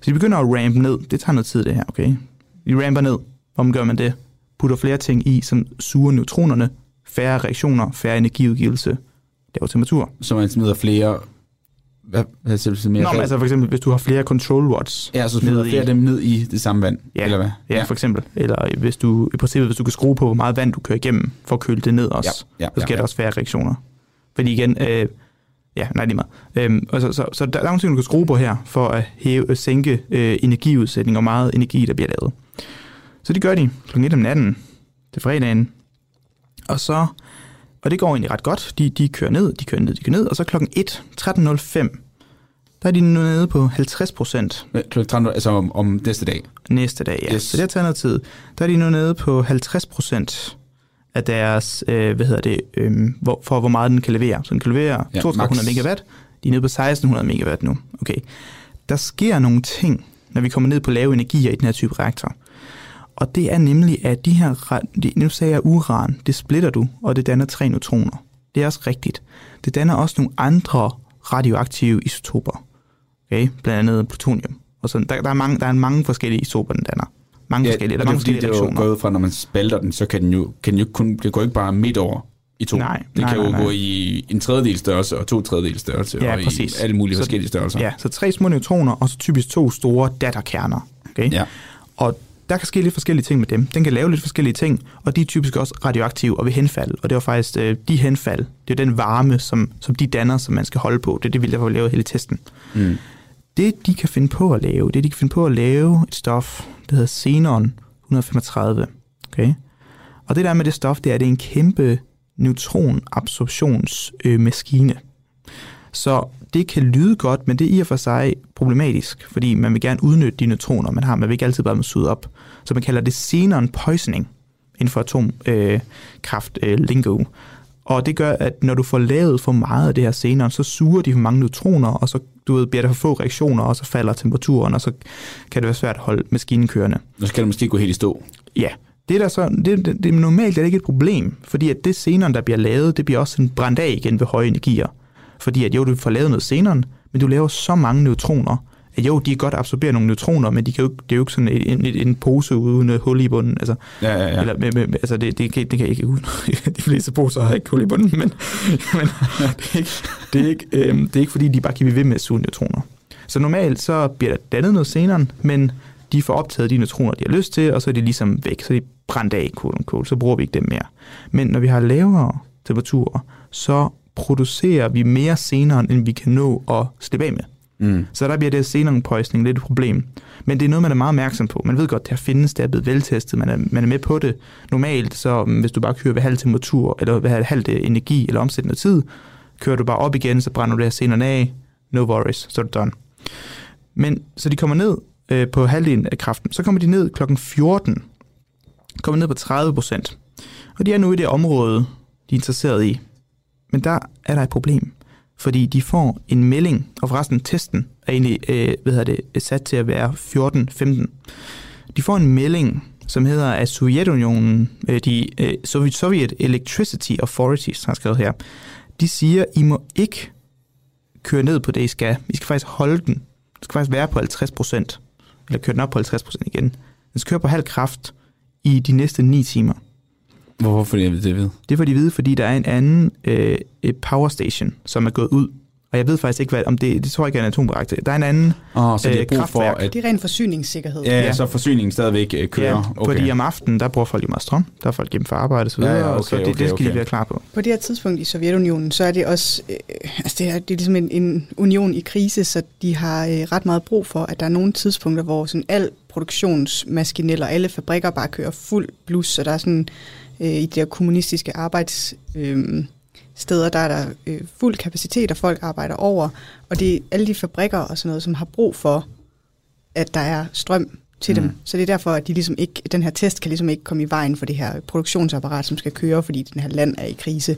Så de begynder at rampe ned. Det tager noget tid, det her, okay? De ramper ned. Hvordan gør man det? Putter flere ting i, som suger neutronerne, færre reaktioner, færre energiudgivelse, laver temperatur. Så man smider flere... Hvad, hvad siger du mere? Nå, men altså for eksempel, hvis du har flere control rods. Ja, så smider flere af dem ned i det samme vand, Ja, eller hvad? Ja, for eksempel. Eller hvis du, i princippet, hvis du kan skrue på, hvor meget vand du kører igennem, for at køle det ned også, Ja, ja, så sker ja, der ja. også færre reaktioner. Fordi igen, øh, ja, nej, lige meget. Øhm, og så, så, så der, der er nogle ting, du kan skrue på her, for at hæve, at sænke øh, energiudsætning og meget energi, der bliver lavet. Så det gør de kl. 1 om natten til fredagen. Og så, og det går egentlig ret godt. De, de kører ned, de kører ned, de kører ned. Og så klokken 1, 13.05, der er de nede på 50 procent. Klokken 13, altså om, om næste dag. Næste dag, ja. Yes. Så det har taget noget tid. Der er de nu nede på 50 procent af deres, øh, hvad hedder det, øh, hvor, for hvor meget den kan levere. Så den kan levere Ja, ja, 3200 max. megawatt. De er nede på 1600 megawatt nu. Okay. Der sker nogle ting, når vi kommer ned på lave energier i den her type reaktor. Og det er nemlig, at de her, de, nu sagde jeg uran, det splitter du, og det danner tre neutroner. Det er også rigtigt. Det danner også nogle andre radioaktive isotoper. Okay? Blandt andet plutonium. Og sådan, der, der, er mange, der er mange forskellige isotoper, den danner. Mange Ja, forskellige, der er er mange fordi, forskellige det er jo gået fra, når man spalter den, så kan den jo, kan den jo kun, det går ikke bare midt over i to. Nej, det nej, kan jo nej, nej. gå i en tredjedel størrelse og to tredjedel størrelse, Ja, og præcis. i alle mulige Så- forskellige størrelser. Ja, så tre små neutroner, og så typisk to store datterkerner. Okay? Ja. Og der kan ske lidt forskellige ting med dem. Den kan lave lidt forskellige ting, og de er typisk også radioaktive og vil henfalde. Og det var faktisk øh, de henfald, det er den varme, som, som de danner, som man skal holde på. Det er det, vi derfor laver hele testen. Mm. Det, de kan finde på at lave, det de kan finde på at lave et stof, der hedder xenon 135. Okay? Og det der med det stof, det er, at det er en kæmpe neutronabsorptionsmaskine. Øh, maskine. så det kan lyde godt, men det er i og for sig problematisk, fordi man vil gerne udnytte de neutroner, man har. Man vil ikke altid bare dem suge op. Så man kalder det xenon poisoning inden for atomkraft øh, kraft, øh, lingo. Og det gør, at når du får lavet for meget af det her xenon, så suger de for mange neutroner, og så du ved, bliver der for få reaktioner, og så falder temperaturen, og så kan det være svært at holde maskinen kørende. Nu skal det måske gå helt i stå. Ja, det er der så, det, det, det, normalt er det ikke et problem, fordi at det xenon, der bliver lavet, det bliver også sådan brændt af igen ved høje energier. Fordi at jo, du får lavet noget xenon, men du laver så mange neutroner, at jo, de kan godt absorbere nogle neutroner, men de kan jo, ikke- det er jo ikke sådan en, en, en pose uden et hul i bunden. Altså, Ja, ja, ja. Eller, med, med, altså det, det, kan- det kan jeg ikke uden. De fleste poser har ikke hul i bunden, men, men det, er ikke, det, er ikke, øhm, det er ikke fordi, de bare kan blive ved med at suge neutroner. Så normalt så bliver der dannet noget xenon, men de får optaget de neutroner, de har lyst til, og så er de ligesom væk, så er de brændt af, quote unquote, så bruger vi ikke dem mere. Men når vi har lavere temperaturer, så producerer vi mere xenon, end vi kan nå at slippe af med. Mm. Så der bliver det xenon lidt et problem. Men det er noget, man er meget opmærksom på. Man ved godt, det her findes, det er blevet veltestet, man er, man er med på det. Normalt, så mm, hvis du bare kører ved halv temperatur, eller ved halv øh, energi, eller omsættende tid, kører du bare op igen, så brænder du det her senere af, no worries, så er det done. Men så de kommer ned øh, på halvdelen af kraften. Så kommer de ned klokken 14. Kommer ned på 30 procent. Og de er nu i det område, de er interesseret i. Men der er der et problem. Fordi de får en melding, og forresten testen er egentlig øh, hvad hedder det, øh, sat til at være 14-15. De får en melding, som hedder, at Sovjetunionen, øh, de øh, Soviet, Soviet Electricity Authorities, har skrevet her, de siger, I må ikke køre ned på det, I skal. I skal faktisk holde den. Det skal faktisk være på 50 procent. Eller køre den op på 50 procent igen. Den skal køre på halv kraft i de næste 9 timer. Hvorfor får jeg det ved? Det får de vide, fordi der er en anden øh, et power station, som er gået ud. Og jeg ved faktisk ikke, hvad, om det, det tror jeg ikke er en atomreaktor. Der er en anden oh, så det er øh, brug for, at... Det er ren forsyningssikkerhed. Ja, ja, så forsyningen stadigvæk øh, kører. Ja, okay. fordi om aftenen, der bruger folk jo meget strøm. Der er folk hjemme for arbejde og så videre, Ja, ja, okay, så det, okay, det skal okay. de være klar på. På det her tidspunkt i Sovjetunionen, så er det også øh, altså det er, det er ligesom en, en union i krise, så de har øh, ret meget brug for, at der er nogle tidspunkter, hvor sådan al produktionsmaskinel og alle fabrikker bare kører fuld blus, så der er sådan øh, i de her kommunistiske arbejds... Øh, steder, der er der øh, fuld kapacitet, og folk arbejder over, og det er alle de fabrikker og sådan noget, som har brug for, at der er strøm til mm. dem. Så det er derfor, at de ligesom ikke, den her test kan ligesom ikke komme i vejen for det her produktionsapparat, som skal køre, fordi den her land er i krise.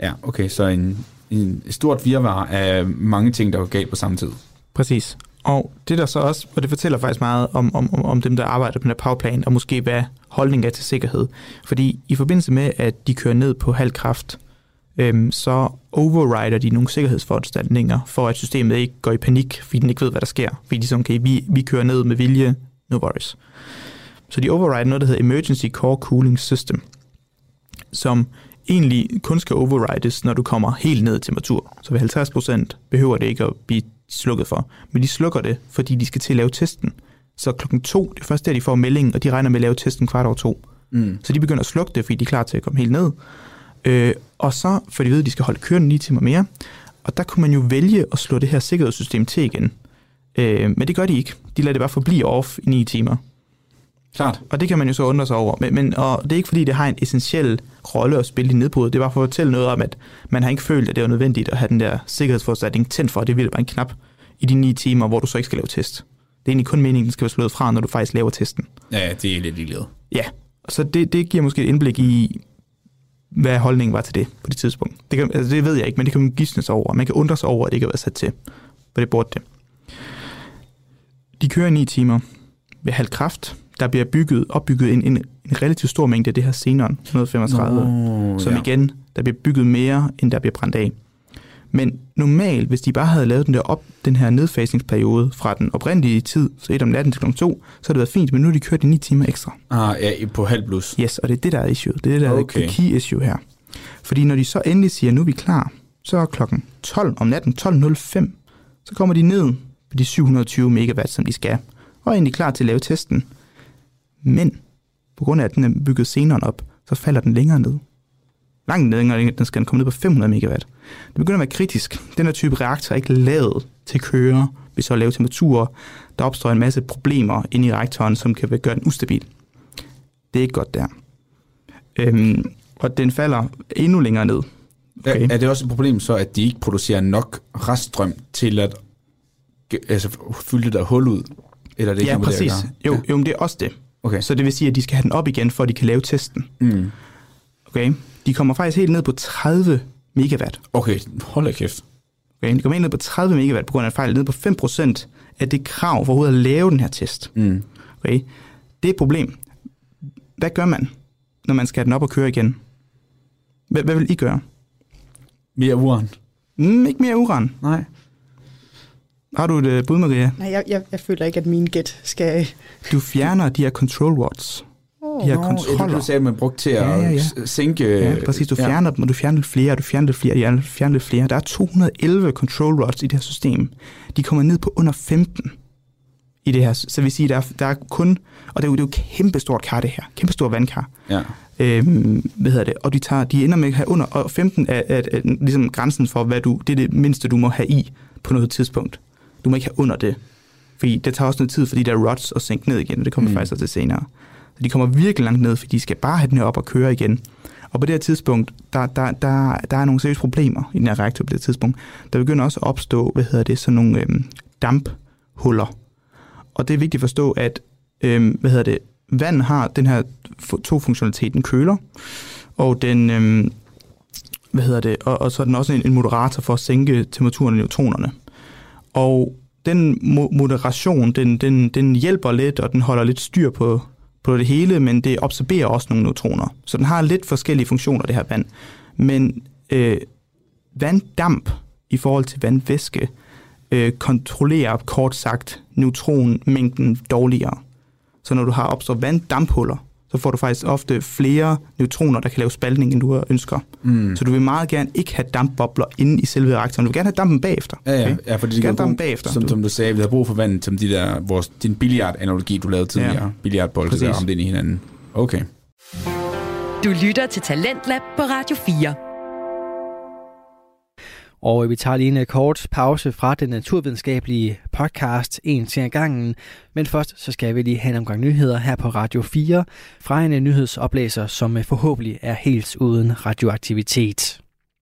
Ja, okay, så en, en stort virvar af mange ting, der går galt på samme tid. Præcis. Og det der så også, og det fortæller faktisk meget om, om, om, om dem, der arbejder på den her powerplan, og måske hvad holdningen er til sikkerhed. Fordi i forbindelse med, at de kører ned på halv kraft, øhm, så overrider de nogle sikkerhedsforanstaltninger, for at systemet ikke går i panik, fordi den ikke ved, hvad der sker. Fordi de sådan, okay, vi, vi kører ned med vilje, no worries. Så de overrider noget, der hedder Emergency Core Cooling System, som egentlig kun skal overrides, når du kommer helt ned i temperatur. Så ved 50% behøver det ikke at blive slukket for. Men de slukker det, fordi de skal til at lave testen. Så klokken to, det er først der, de får meldingen, og de regner med at lave testen kvart over to. Mm. Så de begynder at slukke det, fordi de er klar til at komme helt ned. Øh, og så, for de ved, at de skal holde kørende 9 timer mere. Og der kunne man jo vælge at slå det her sikkerhedssystem til igen. Øh, men det gør de ikke. De lader det bare forblive off i 9 timer. Klart. Og det kan man jo så undre sig over. Men, men og det er ikke fordi, det har en essentiel rolle at spille i nedbruddet. Det er bare for at fortælle noget om, at man har ikke følt, at det var nødvendigt at have den der sikkerhedsforanstaltning tændt for. Det vil bare en knap i de 9 timer, hvor du så ikke skal lave test. Det er egentlig kun meningen, den skal være slået fra, når du faktisk laver testen. Ja, det er lidt ligeglad. Ja, så det, det giver måske et indblik i, hvad holdningen var til det på det tidspunkt. Det, kan, altså det ved jeg ikke, men det kan man gisne sig over. Man kan undre sig over, at det ikke har været sat til. For det burde det. De kører 9 timer ved halv kraft. Der bliver bygget, opbygget en, en, en relativt stor mængde af det her xenon 135, Nå, som ja. igen, der bliver bygget mere, end der bliver brændt af. Men normalt, hvis de bare havde lavet den, der op, den her nedfasningsperiode fra den oprindelige tid, så et om natten til kl. 2, så har det været fint, men nu har de kørt i 9 timer ekstra. Ah, ja, på halv plus. Yes, og det er det, der er issue. Det er det, der Okay. er det key issue her. Fordi når de så endelig siger, nu er vi klar, så er klokken 12 om natten, 12.05, så kommer de ned på de 720 megawatt, som de skal, og er egentlig klar til at lave testen. Men på grund af, at den er bygget senere op, så falder den længere ned. Langt længere, den skal komme ned på 500 megawatt. Det begynder at være kritisk. Den her type reaktor er ikke lavet til at køre ved så lave temperaturer. Der opstår en masse problemer inde i reaktoren, som kan gøre den ustabil. Det er ikke godt der. Øhm, og den falder endnu længere ned. Okay. Er, er det også et problem så, at de ikke producerer nok reststrøm til at altså, fylde det der hul ud? Eller er det ikke ja, noget det præcis. gøre? Jo, jo, men det er også det. Okay. Så det vil sige, at de skal have den op igen, for at de kan lave testen. Mm. Okay. De kommer faktisk helt ned på 30 megawatt. Okay, hold da kæft. Okay, de kommer helt ned på 30 megawatt på grund af en fejl, ned på 5% af det krav for overhovedet at lave den her test. Mm. Okay. Det er et problem. Hvad gør man, når man skal have den op og køre igen? Hvad, hvad vil I gøre? Mere uran? Mm, ikke mere uran. Nej. Har du et uh, bud, Maria? Nej, jeg, jeg, jeg føler ikke, at min gæt skal... Du fjerner de her control rods. De her Nå, kontroller. Det du sagde, man brugte til at Ja, ja, ja. sænke... Ja, præcis. Du fjerner dem, og du fjerner lidt flere, og du fjerner lidt flere, og du fjerner lidt flere. Der er 211 control rods i det her system. De kommer ned på under 15 i det her. Så vi siger, der er, der er kun... Og det er jo, det er jo kæmpe stort kar, det her. Kæmpe stort vandkar. Ja. Øhm, hvad hedder det? Og de, tager, de ender med at have under... Og 15 er, er, er ligesom grænsen for, hvad du... Det er det mindste, du må have i på noget tidspunkt. Du må ikke have under det. Fordi det tager også noget tid for de der rods at sænke ned igen, og det kommer Mm. faktisk også til senere. Så de kommer virkelig langt ned, fordi de skal bare have den her op og køre igen. Og på det her tidspunkt, der, der, der, der er nogle seriøse problemer i den her reaktor på det tidspunkt. Der begynder også at opstå, hvad hedder det, sådan nogle øhm, damphuller. Og det er vigtigt at forstå, at øhm, hvad hedder det, vand har den her to funktionalitet, den køler, og den, øhm, hvad hedder det, og, og så er den også en, en moderator for at sænke temperaturen af neutronerne. Og den moderation, den, den, den hjælper lidt, og den holder lidt styr på, på det hele, men det absorberer også nogle neutroner. Så den har lidt forskellige funktioner, det her vand. Men øh, vanddamp i forhold til vandvæske øh, kontrollerer kort sagt neutronmængden dårligere. Så når du har opstået vanddamphuller, så får du faktisk ofte flere neutroner, der kan lave spaltning, end du ønsker. Mm. Så du vil meget gerne ikke have dampbobler inde i selve reaktoren. Du vil gerne have dampen bagefter. Ja, ja, ja fordi det gerne dampen bruge, bagefter. som, som du sagde, vi har brug for vand, som de der, vores, din billiard-analogi, du lavede tidligere. Ja. Billiardbolde, der ramte ind i hinanden. Okay. Du lytter til Talentlab på Radio 4. Og vi tager lige en øh, kort pause fra den naturvidenskabelige podcast En til gangen. Men først så skal vi lige have en omgang nyheder her på Radio 4 fra en øh, nyhedsoplæser, som øh, forhåbentlig er helt uden radioaktivitet.